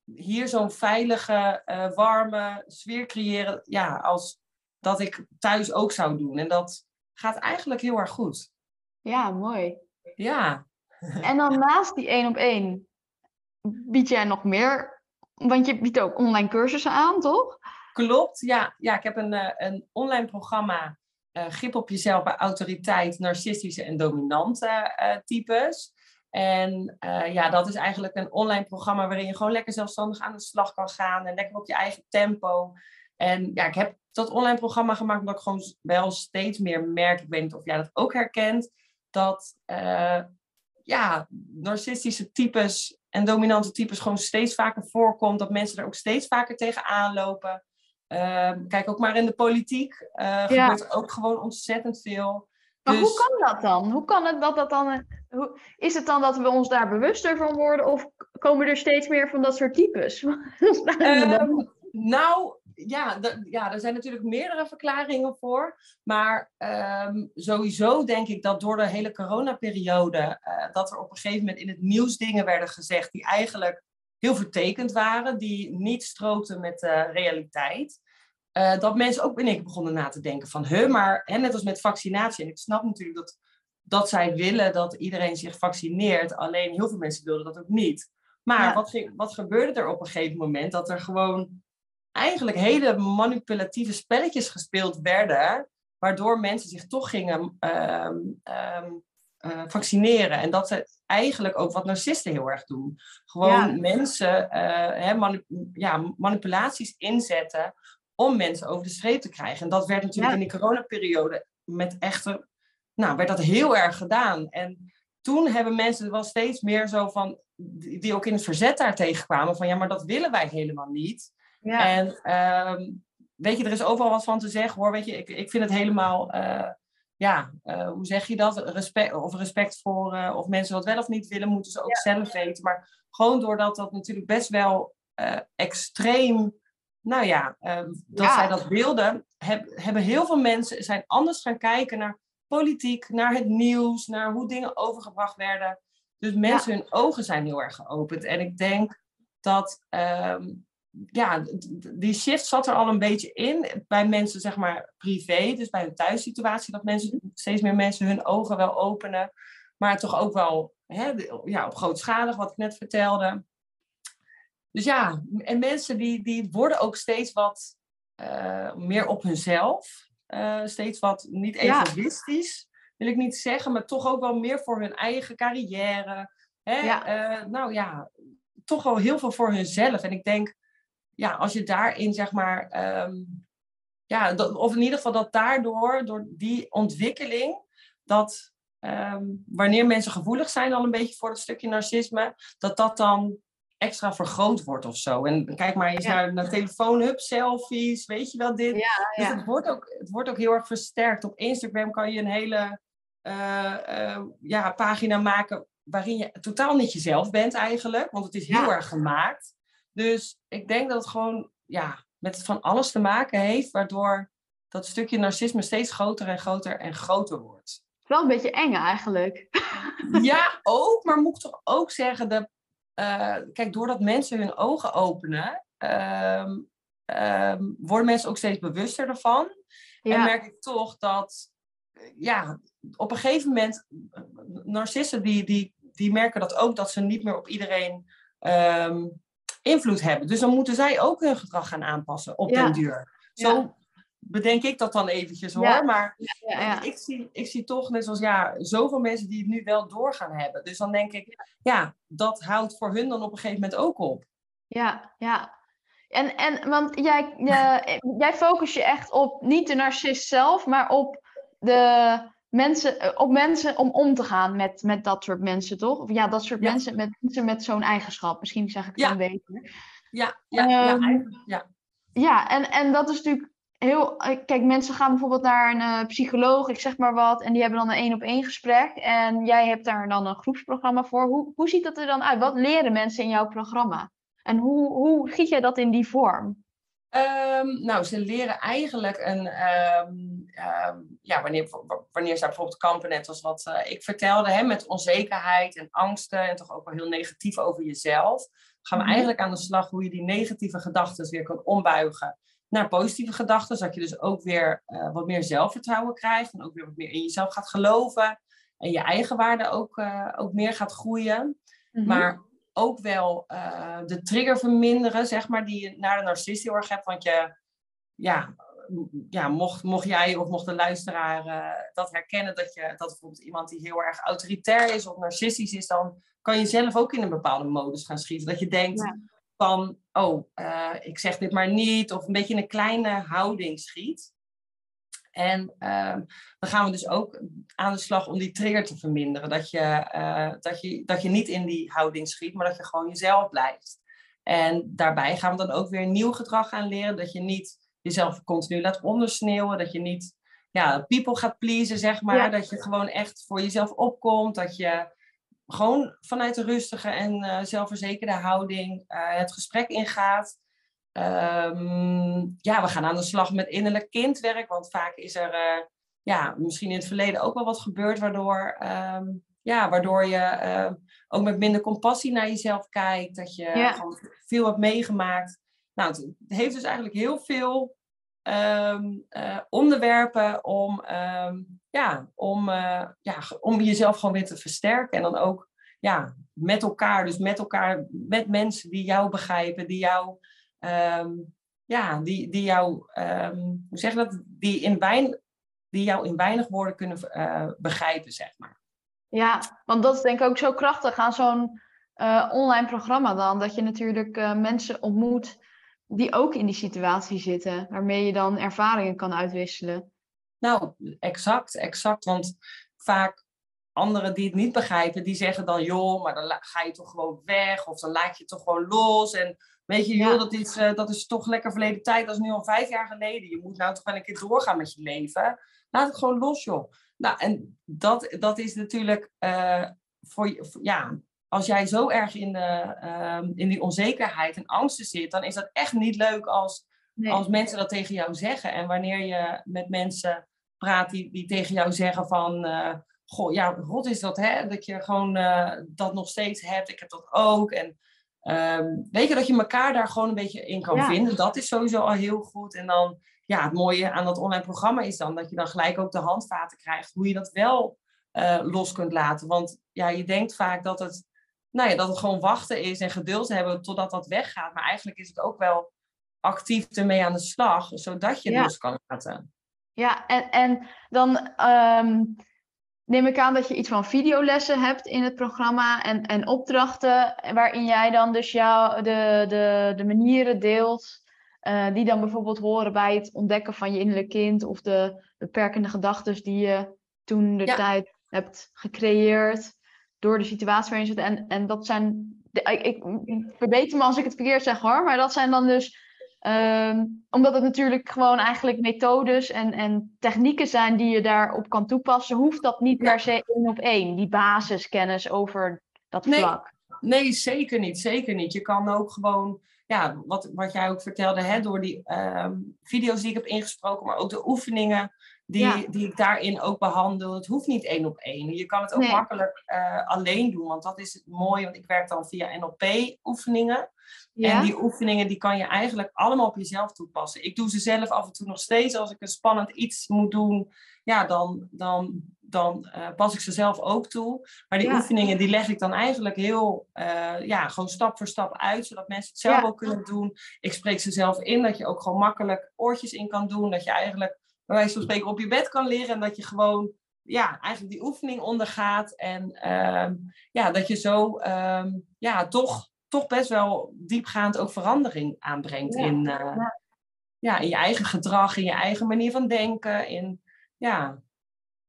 hier zo'n veilige, uh, warme sfeer creëren, ja, als dat ik thuis ook zou doen. En dat gaat eigenlijk heel erg goed. Ja, mooi. Ja. En dan naast die één op één bied jij nog meer, want je biedt ook online cursussen aan, toch? Klopt, ja. Ja, ik heb een, uh, een online programma grip op jezelf bij autoriteit, narcistische en dominante uh, types. En uh, ja, dat is eigenlijk een online programma waarin je gewoon lekker zelfstandig aan de slag kan gaan en lekker op je eigen tempo. En ja, ik heb dat online programma gemaakt omdat ik gewoon wel steeds meer merk, ik weet niet of jij dat ook herkent, dat ja, narcistische types en dominante types gewoon steeds vaker voorkomt, dat mensen er ook steeds vaker tegenaan lopen. Ehm, kijk, ook maar in de politiek uh, gebeurt ook gewoon ontzettend veel. Maar hoe dus kan dat dan? Hoe kan het dat dat dan... Hoe, is het dan dat we ons daar bewuster van worden? Of komen er steeds meer van dat soort types? um, nou, ja, ja, er zijn natuurlijk meerdere verklaringen voor. Maar um, sowieso denk ik dat door de hele coronaperiode... Uh, dat er op een gegeven moment in het nieuws dingen werden gezegd... die eigenlijk heel vertekend waren, die niet strookten met de realiteit. Uh, dat mensen ook in één begonnen na te denken van, huh, maar hè, net als met vaccinatie. En ik snap natuurlijk dat, dat zij willen dat iedereen zich vaccineert. Alleen heel veel mensen wilden dat ook niet. Maar wat, ging, wat gebeurde er op een gegeven moment? Dat er gewoon eigenlijk hele manipulatieve spelletjes gespeeld werden. Waardoor mensen zich toch gingen um, um, uh, vaccineren. En dat is eigenlijk ook wat narcisten heel erg doen. Gewoon mensen uh, hè, ja, manipulaties inzetten om mensen over de streep te krijgen. En dat werd natuurlijk in die coronaperiode met echte, nou, werd dat heel erg gedaan. En toen hebben mensen wel steeds meer zo van, die ook in het verzet daar tegenkwamen, van ja, maar dat willen wij helemaal niet. Ja. En uh, weet je, er is overal wat van te zeggen hoor. Weet je, ik, ik vind het helemaal uh, ja, uh, hoe zeg je dat? Respect, of respect voor, uh, of mensen wat wel of niet willen, moeten ze ook zelf weten. Maar Gewoon doordat dat natuurlijk best wel uh, extreem, nou ja, uh, dat zij dat beelden, heb, hebben heel veel mensen zijn anders gaan kijken naar politiek, naar het nieuws, naar hoe dingen overgebracht werden. Dus mensen, hun ogen zijn heel erg geopend. En ik denk dat um, ja, die shift zat er al een beetje in bij mensen, zeg maar, privé. Dus bij hun thuissituatie, dat mensen, steeds meer mensen hun ogen wel openen. Maar toch ook wel hè, ja, op grootschalig, wat ik net vertelde. Dus ja, en mensen die, die worden ook steeds wat uh, meer op hunzelf. Uh, steeds wat niet egoïstisch, ja. wil ik niet zeggen, maar toch ook wel meer voor hun eigen carrière. Hè? Ja. Uh, nou ja, toch wel heel veel voor hunzelf. En ik denk, ja, als je daarin zeg maar, um, ja, dat, of in ieder geval dat daardoor, door die ontwikkeling, dat um, wanneer mensen gevoelig zijn al een beetje voor het stukje narcisme, dat dat dan extra vergroot wordt of zo. En kijk maar eens ja. naar, naar telefoonhub, selfies, weet je wel dit. Ja, dus het wordt, ook, het wordt ook heel erg versterkt. Op Instagram kan je een hele uh, uh, ja, pagina maken waarin je totaal niet jezelf bent eigenlijk, want het is heel erg gemaakt. Dus ik denk dat het gewoon ja, met van alles te maken heeft, waardoor dat stukje narcisme steeds groter en groter en groter wordt. Wel een beetje eng eigenlijk. Ja, ook, maar moet ik toch ook zeggen, de, uh, kijk, doordat mensen hun ogen openen, uh, uh, worden mensen ook steeds bewuster ervan. Ja. En merk ik toch dat, ja, op een gegeven moment, narcissen die, die, die merken dat ook, dat ze niet meer op iedereen um, invloed hebben. Dus dan moeten zij ook hun gedrag gaan aanpassen op ja. den duur. Zo bedenk ik dat dan eventjes hoor. Maar Ik, zie, ik zie toch net zoals ja, zoveel mensen die het nu wel doorgaan hebben. Dus dan denk ik, ja, dat houdt voor hun dan op een gegeven moment ook op. Ja, ja. En, en want jij, je, jij focus je echt op niet de narcist zelf, maar op de mensen, eh, op mensen om om te gaan met, met dat soort mensen, toch? Of ja, dat soort ja. mensen met, mensen met zo'n eigenschap. Misschien zeg ik het ja. dan beter. Ja, ja, um, ja, ja. Ja, en, en dat is natuurlijk heel... eh, Kijk, mensen gaan bijvoorbeeld naar een uh, psycholoog, ik zeg maar wat, en die hebben dan een één-op-één gesprek. En jij hebt daar dan een groepsprogramma voor. Hoe, hoe ziet dat er dan uit? Wat leren mensen in jouw programma? En hoe, hoe giet jij dat in die vorm? Um, nou, ze leren eigenlijk een, um, um, ja, wanneer, wanneer zij bijvoorbeeld kampen, net als wat uh, ik vertelde, hè, met onzekerheid en angsten en toch ook wel heel negatief over jezelf, gaan we Mhm. eigenlijk aan de slag hoe je die negatieve gedachten weer kan ombuigen naar positieve gedachten, zodat je dus ook weer uh, wat meer zelfvertrouwen krijgt en ook weer wat meer in jezelf gaat geloven en je eigen waarde ook, uh, ook meer gaat groeien. Mhm. Maar ook wel uh, de trigger verminderen, zeg maar, die je naar de narcist heel erg hebt. Want je, ja, ja mocht, mocht jij of mocht de luisteraar uh, dat herkennen, dat, je, dat bijvoorbeeld iemand die heel erg autoritair is of narcistisch is, dan kan je zelf ook in een bepaalde modus gaan schieten. Dat je denkt Ja. van, oh, uh, ik zeg dit maar niet, of een beetje in een kleine houding schiet. En ehm, dan gaan we dus ook aan de slag om die trigger te verminderen. Dat je, eh, dat, je, dat je niet in die houding schiet, maar dat je gewoon jezelf blijft. En daarbij gaan we dan ook weer nieuw gedrag aan leren. Dat je niet jezelf continu laat ondersneeuwen. Dat je niet ja, people gaat pleasen, zeg maar. Ja. Dat je gewoon echt voor jezelf opkomt. Dat je gewoon vanuit een rustige en eh, zelfverzekerde houding eh, het gesprek ingaat. Ehm, ja, we gaan aan de slag met innerlijk kindwerk, want vaak is er eh, ja, misschien in het verleden ook wel wat gebeurd, waardoor, ehm, ja, waardoor je eh, ook met minder compassie naar jezelf kijkt, dat je Ja. gewoon veel hebt meegemaakt. Nou, het heeft dus eigenlijk heel veel ehm, eh, onderwerpen om, ehm, ja, om, eh, ja, om jezelf gewoon weer te versterken en dan ook ja, met elkaar, dus met elkaar, met mensen die jou begrijpen, die jou Ehm, ja, die, die jou, ehm, hoe zeg je dat, die, in wein, die jou in weinig woorden kunnen eh, begrijpen, zeg maar. Ja, want dat is denk ik ook zo krachtig aan zo'n eh, online programma dan. Dat je natuurlijk eh, mensen ontmoet die ook in die situatie zitten. Waarmee je dan ervaringen kan uitwisselen. Nou, exact, exact. Want vaak anderen die het niet begrijpen, die zeggen dan, joh, maar dan ga je toch gewoon weg. Of dan laat je het toch gewoon los. En weet je, joh, Ja. dat, is, eh, dat is toch lekker verleden tijd. Dat is nu al vijf jaar geleden. Je moet nou toch wel een keer doorgaan met je leven. Laat het gewoon los, joh. Nou, en dat, dat is natuurlijk eh, voor, je- voor- ja, als jij zo erg in, de, ehm, in die onzekerheid en angsten zit, dan is dat echt niet leuk als, als mensen dat tegen jou zeggen. En wanneer je met mensen praat die, die tegen jou zeggen van, uh, goh, ja, rot is dat, hè? Dat je gewoon uh, dat nog steeds hebt. Ik heb dat ook. En ehm, weet je, dat je elkaar daar gewoon een beetje in kan vinden. Dat is sowieso al heel goed. En dan, ja, het mooie aan dat online programma is dan dat je dan gelijk ook de handvaten krijgt hoe je dat wel uh, los kunt laten. Want ja, je denkt vaak dat het, nou ja, dat het gewoon wachten is en geduld hebben totdat dat weggaat. Maar eigenlijk is het ook wel actief ermee aan de slag, zodat je het los kan laten. Ja, en, en dan um, neem ik aan dat je iets van videolessen hebt in het programma en, en opdrachten waarin jij dan dus jou de, de, de manieren deelt uh, die dan bijvoorbeeld horen bij het ontdekken van je innerlijke kind of de beperkende gedachten die je toen de tijd hebt gecreëerd door de situatie waarin je zit. En, en dat zijn, de, ik, ik, verbeter me als ik het verkeerd zeg hoor, maar dat zijn dan dus Ehm, omdat het natuurlijk gewoon eigenlijk methodes en, en technieken zijn die je daarop kan toepassen, hoeft dat niet per se één op één, die basiskennis over dat vlak. Nee, zeker niet. Zeker niet. Je kan ook gewoon, ja, wat, wat jij ook vertelde, hè, door die ehm, video's die ik heb ingesproken, maar ook de oefeningen die, die ik daarin ook behandel. Het hoeft niet één op één. Je kan het ook makkelijk uh, alleen doen, want dat is het mooie, want ik werk dan via NLP-oefeningen. En die oefeningen die kan je eigenlijk allemaal op jezelf toepassen. Ik doe ze zelf af en toe nog steeds. Als ik een spannend iets moet doen, ja, dan, dan, dan uh, pas ik ze zelf ook toe. Maar die oefeningen die leg ik dan eigenlijk heel, uh, ja, gewoon stap voor stap uit. Zodat mensen het zelf ook kunnen doen. Ik spreek ze zelf in, dat je ook gewoon makkelijk oortjes in kan doen. Dat je eigenlijk, bij wijze van spreken, op je bed kan leren. En dat je gewoon ja, eigenlijk die oefening ondergaat. En um, ja, dat je zo um, ja, toch toch best wel diepgaand ook verandering aanbrengt in, uh, ja. in je eigen gedrag, in je eigen manier van denken, in ja,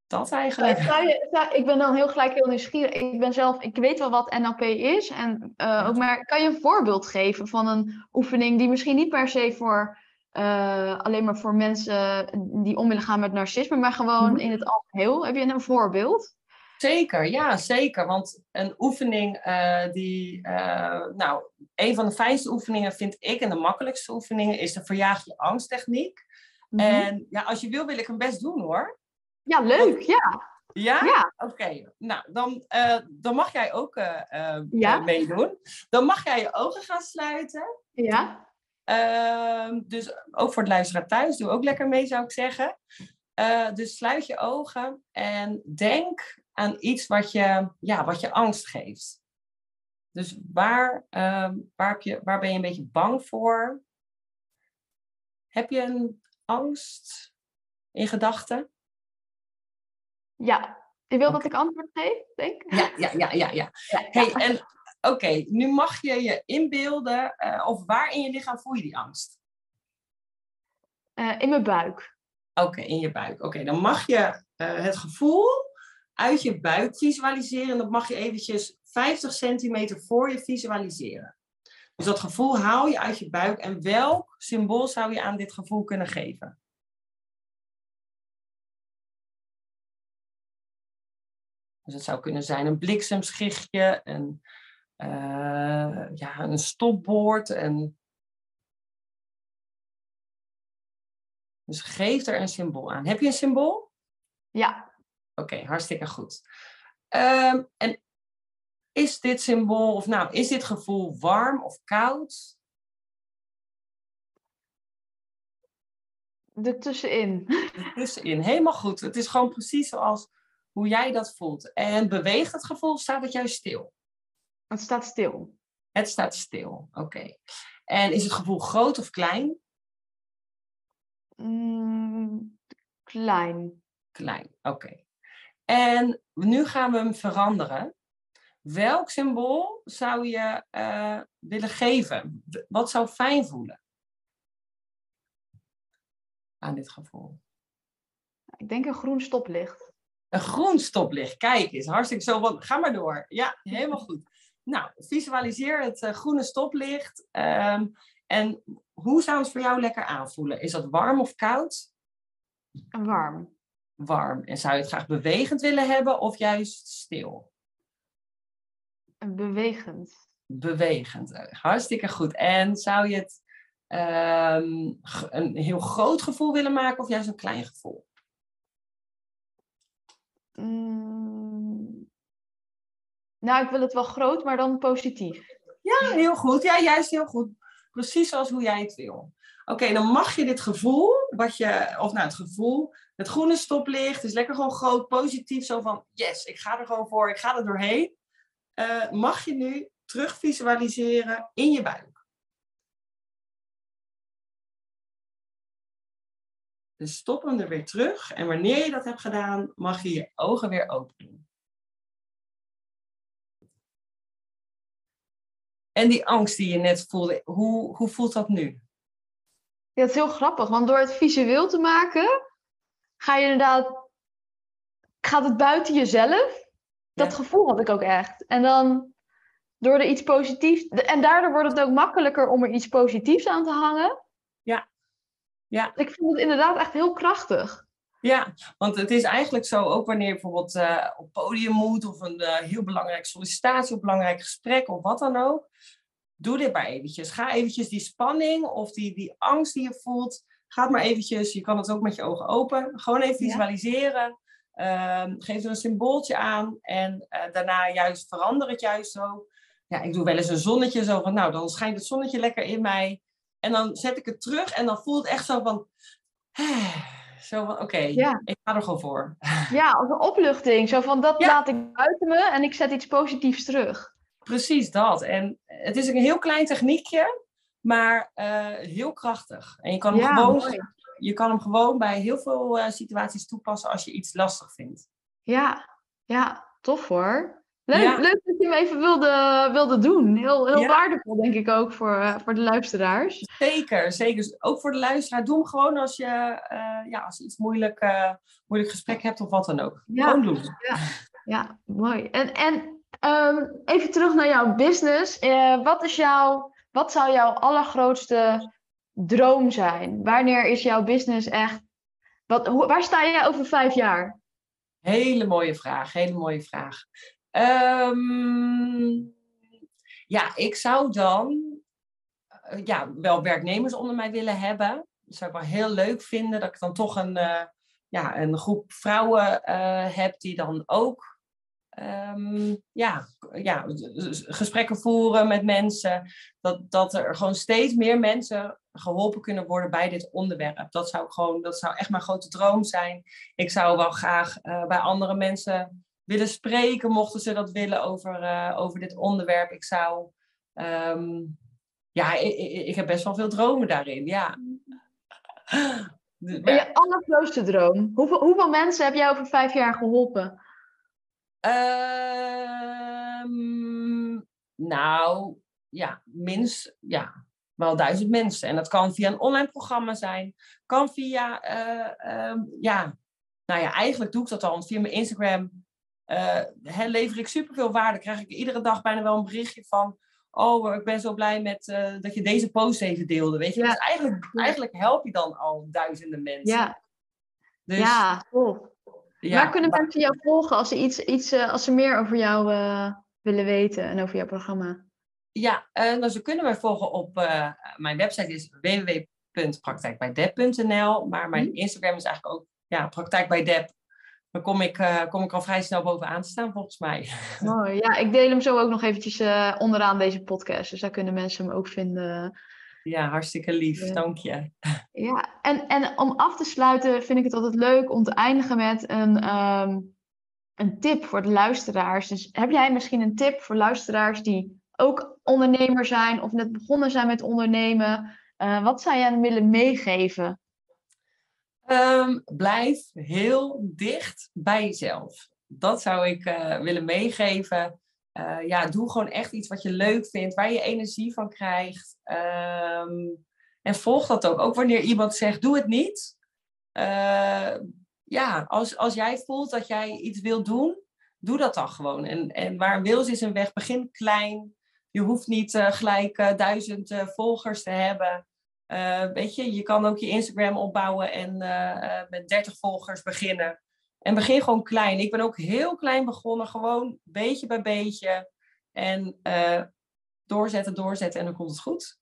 dat eigenlijk. Je, ik ben dan heel gelijk heel nieuwsgierig. Ik ben zelf, ik weet wel wat NLP is, en, uh, ook maar kan je een voorbeeld geven van een oefening die misschien niet per se voor uh, alleen maar voor mensen die om willen gaan met narcisme, maar gewoon mhm. in het algeheel. Heb je een voorbeeld? Zeker, ja, zeker. Want een oefening uh, die, nou, een van de fijnste oefeningen vind ik en de makkelijkste oefeningen is de verjaag je angsttechniek. Mm En ja, als je wil, wil ik hem best doen hoor. Ja, leuk, ja. Ja? ja. Oké, nou dan, uh, dan mag jij ook ja? meedoen. Dan mag jij je ogen gaan sluiten. Ja. Ehm, dus ook voor het luisteraar thuis, doe ook lekker mee zou ik zeggen. dus sluit je ogen en denk aan iets wat je, ja, wat je angst geeft. Dus waar, uh, waar, heb je, waar ben je een beetje bang voor? Heb je een angst in gedachten? Ja, je wil dat ik antwoord geef, denk ik? Ja, ja, ja, ja. ja. Hey, en oké, nu mag je je inbeelden, uh, of waar in je lichaam voel je die angst? Uh, in mijn buik. Oké, in je buik. Oké, dan mag je uh, het gevoel uit je buik visualiseren. Dat mag je eventjes 50 centimeter voor je visualiseren. Dus dat gevoel haal je uit je buik. En welk symbool zou je aan dit gevoel kunnen geven? Dus het zou kunnen zijn een bliksemschichtje, een, uh, ja, een stopbord. Een... Dus geef er een symbool aan. Heb je een symbool? Ja. Oké, hartstikke goed. Ehm, en is dit symbool, of nou, is dit gevoel warm of koud? Ertussenin. Ertussenin, helemaal goed. Het is gewoon precies zoals hoe jij dat voelt. En beweegt het gevoel, staat het juist stil? Het staat stil. Het staat stil, oké. En is het gevoel groot of klein? Mm, klein. Klein, oké. En nu gaan we hem veranderen. Welk symbool zou je uh, willen geven? Wat zou fijn voelen aan dit gevoel? Ik denk een groen stoplicht. Een groen stoplicht, kijk eens, hartstikke zo. Want, ga maar door. Ja, helemaal goed. Nou, visualiseer het uh, groene stoplicht. Um, en hoe zou het voor jou lekker aanvoelen? Is dat warm of koud? Warm warm? En zou je het graag bewegend willen hebben of juist stil? Bewegend. Bewegend. Hartstikke goed. En zou je het ehm, een heel groot gevoel willen maken of juist een klein gevoel? Mm. Nou, ik wil het wel groot, maar dan positief. Ja, heel goed. Ja, juist heel goed. Precies zoals hoe jij het wil. Oké, dan mag je dit gevoel, wat je, of nou het gevoel, het groene stoplicht is lekker gewoon groot, positief, zo van yes, ik ga er gewoon voor, ik ga er doorheen. Uh, mag je nu terug visualiseren in je buik. Dus stop hem er weer terug en wanneer je dat hebt gedaan, mag je je ogen weer open doen. En die angst die je net voelde, hoe, hoe voelt dat nu? Ja, het is heel grappig, want door het visueel te maken, ga je inderdaad, gaat het buiten jezelf. Dat gevoel had ik ook echt. En dan door er iets positiefs, en daardoor wordt het ook makkelijker om er iets positiefs aan te hangen. Ja. Ja. Ik vind het inderdaad echt heel krachtig. Ja, want het is eigenlijk zo, ook wanneer je bijvoorbeeld uh, op podium moet of een uh, heel belangrijk sollicitatie, of belangrijk gesprek of wat dan ook. Doe dit maar eventjes. Ga eventjes die spanning of die, die angst die je voelt, ga maar eventjes, je kan het ook met je ogen open, gewoon even visualiseren. Ja. geef er een symbooltje aan en uh, daarna juist verander het juist zo. Ja, ik doe wel eens een zonnetje zo van, nou dan schijnt het zonnetje lekker in mij. En dan zet ik het terug en dan voelt het echt zo van, zo van, oké, ik ga er gewoon voor. Ja, als een opluchting. Zo van, dat laat ik buiten me en ik zet iets positiefs terug. Precies dat. En het is een heel klein techniekje, maar uh, heel krachtig. En je kan, hem gewoon, je kan hem gewoon bij heel veel uh, situaties toepassen als je iets lastig vindt. Ja, ja tof hoor. Leuk, leuk dat je hem even wilde, wilde doen. Heel, heel waardevol, denk ik ook, voor, uh, voor de luisteraars. Zeker, zeker. Ook voor de luisteraar. Doe hem gewoon als je, ja, als je iets moeilijk, moeilijk gesprek hebt of wat dan ook. Gewoon doen. Ja, ja mooi. En, en Um, even terug naar jouw business. Wat, is jouw, wat zou jouw allergrootste droom zijn? Wanneer is jouw business echt. Wat, hoe, waar sta jij over vijf jaar? Hele mooie vraag, hele mooie vraag. Um, ja, ik zou dan uh, ja, wel werknemers onder mij willen hebben. Dat zou ik wel heel leuk vinden, dat ik dan toch een, uh, ja, een groep vrouwen heb die dan ook um, ja, ja, gesprekken voeren met mensen. Dat, dat er gewoon steeds meer mensen geholpen kunnen worden bij dit onderwerp. Dat zou, gewoon, dat zou echt mijn grote droom zijn. Ik zou wel graag bij andere mensen willen spreken, mochten ze dat willen, over, uh, over dit onderwerp. Ik zou. Um, ja, ik, ik, heb best wel veel dromen daarin. Ja. Je allergrootste droom. Hoeveel, hoeveel mensen heb jij over vijf jaar geholpen? Um, nou, ja, minst, ja, wel duizend mensen. En dat kan via een online programma zijn, kan via, uh, um, ja, nou ja, eigenlijk doe ik dat al, via mijn Instagram uh, lever ik superveel waarde. Krijg ik iedere dag bijna wel een berichtje van, oh, ik ben zo blij met uh, dat je deze post even deelde, weet je. Ja. Dus eigenlijk, eigenlijk help je dan al duizenden mensen. Ja, dus, ja Waar kunnen mensen jou volgen als ze, iets, iets, uh, als ze meer over jou uh, willen weten en over jouw programma? Ja, uh, nou, ze kunnen mij volgen op mijn website is www.praktijkbijdep.nl. Maar mijn mhm. Instagram is eigenlijk ook ja, praktijk bij Dep. Dan kom ik, kom ik al vrij snel bovenaan te staan, volgens mij. Mooi. Ja, ik deel hem zo ook nog eventjes onderaan deze podcast. Dus daar kunnen mensen hem ook vinden. Ja, hartstikke lief. Dank je. Ja, en, en om af te sluiten vind ik het altijd leuk om te eindigen met een, um, een tip voor de luisteraars. Dus heb jij misschien een tip voor luisteraars die ook ondernemer zijn of net begonnen zijn met ondernemen? Uh, wat zou jij willen meegeven? Um, blijf heel dicht bij jezelf. Dat zou ik uh, willen meegeven. Uh, ja, doe gewoon echt iets wat je leuk vindt, waar je energie van krijgt. Um, en volg dat ook. Ook wanneer iemand zegt, doe het niet. Uh, ja, als, als jij voelt dat jij iets wil doen, doe dat dan gewoon. En, en waar een wil is een weg. Begin klein. Je hoeft niet gelijk duizend volgers te hebben. Weet je, je kan ook je Instagram opbouwen en met 30 volgers beginnen. En begin gewoon klein. Ik ben ook heel klein begonnen, gewoon beetje bij beetje. En uh, doorzetten, doorzetten en dan komt het goed.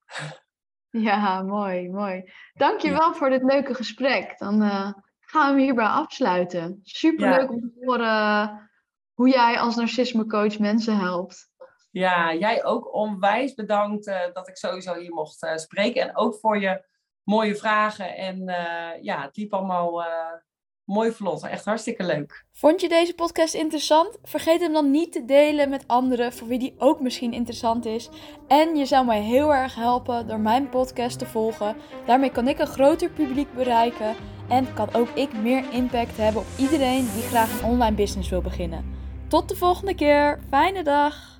Ja, mooi, mooi. Dankjewel ja. voor dit leuke gesprek. Dan uh, gaan we hierbij afsluiten. Superleuk ja. om te horen hoe jij als narcismecoach mensen helpt. Ja, jij ook onwijs bedankt uh, dat ik sowieso hier mocht uh, spreken. En ook voor je mooie vragen. En uh, ja, het liep allemaal mooi vlot. Echt hartstikke leuk. Vond je deze podcast interessant? Vergeet hem dan niet te delen met anderen voor wie die ook misschien interessant is. En je zou mij heel erg helpen door mijn podcast te volgen. Daarmee kan ik een groter publiek bereiken. En kan ook ik meer impact hebben op iedereen die graag een online business wil beginnen. Tot de volgende keer. Fijne dag!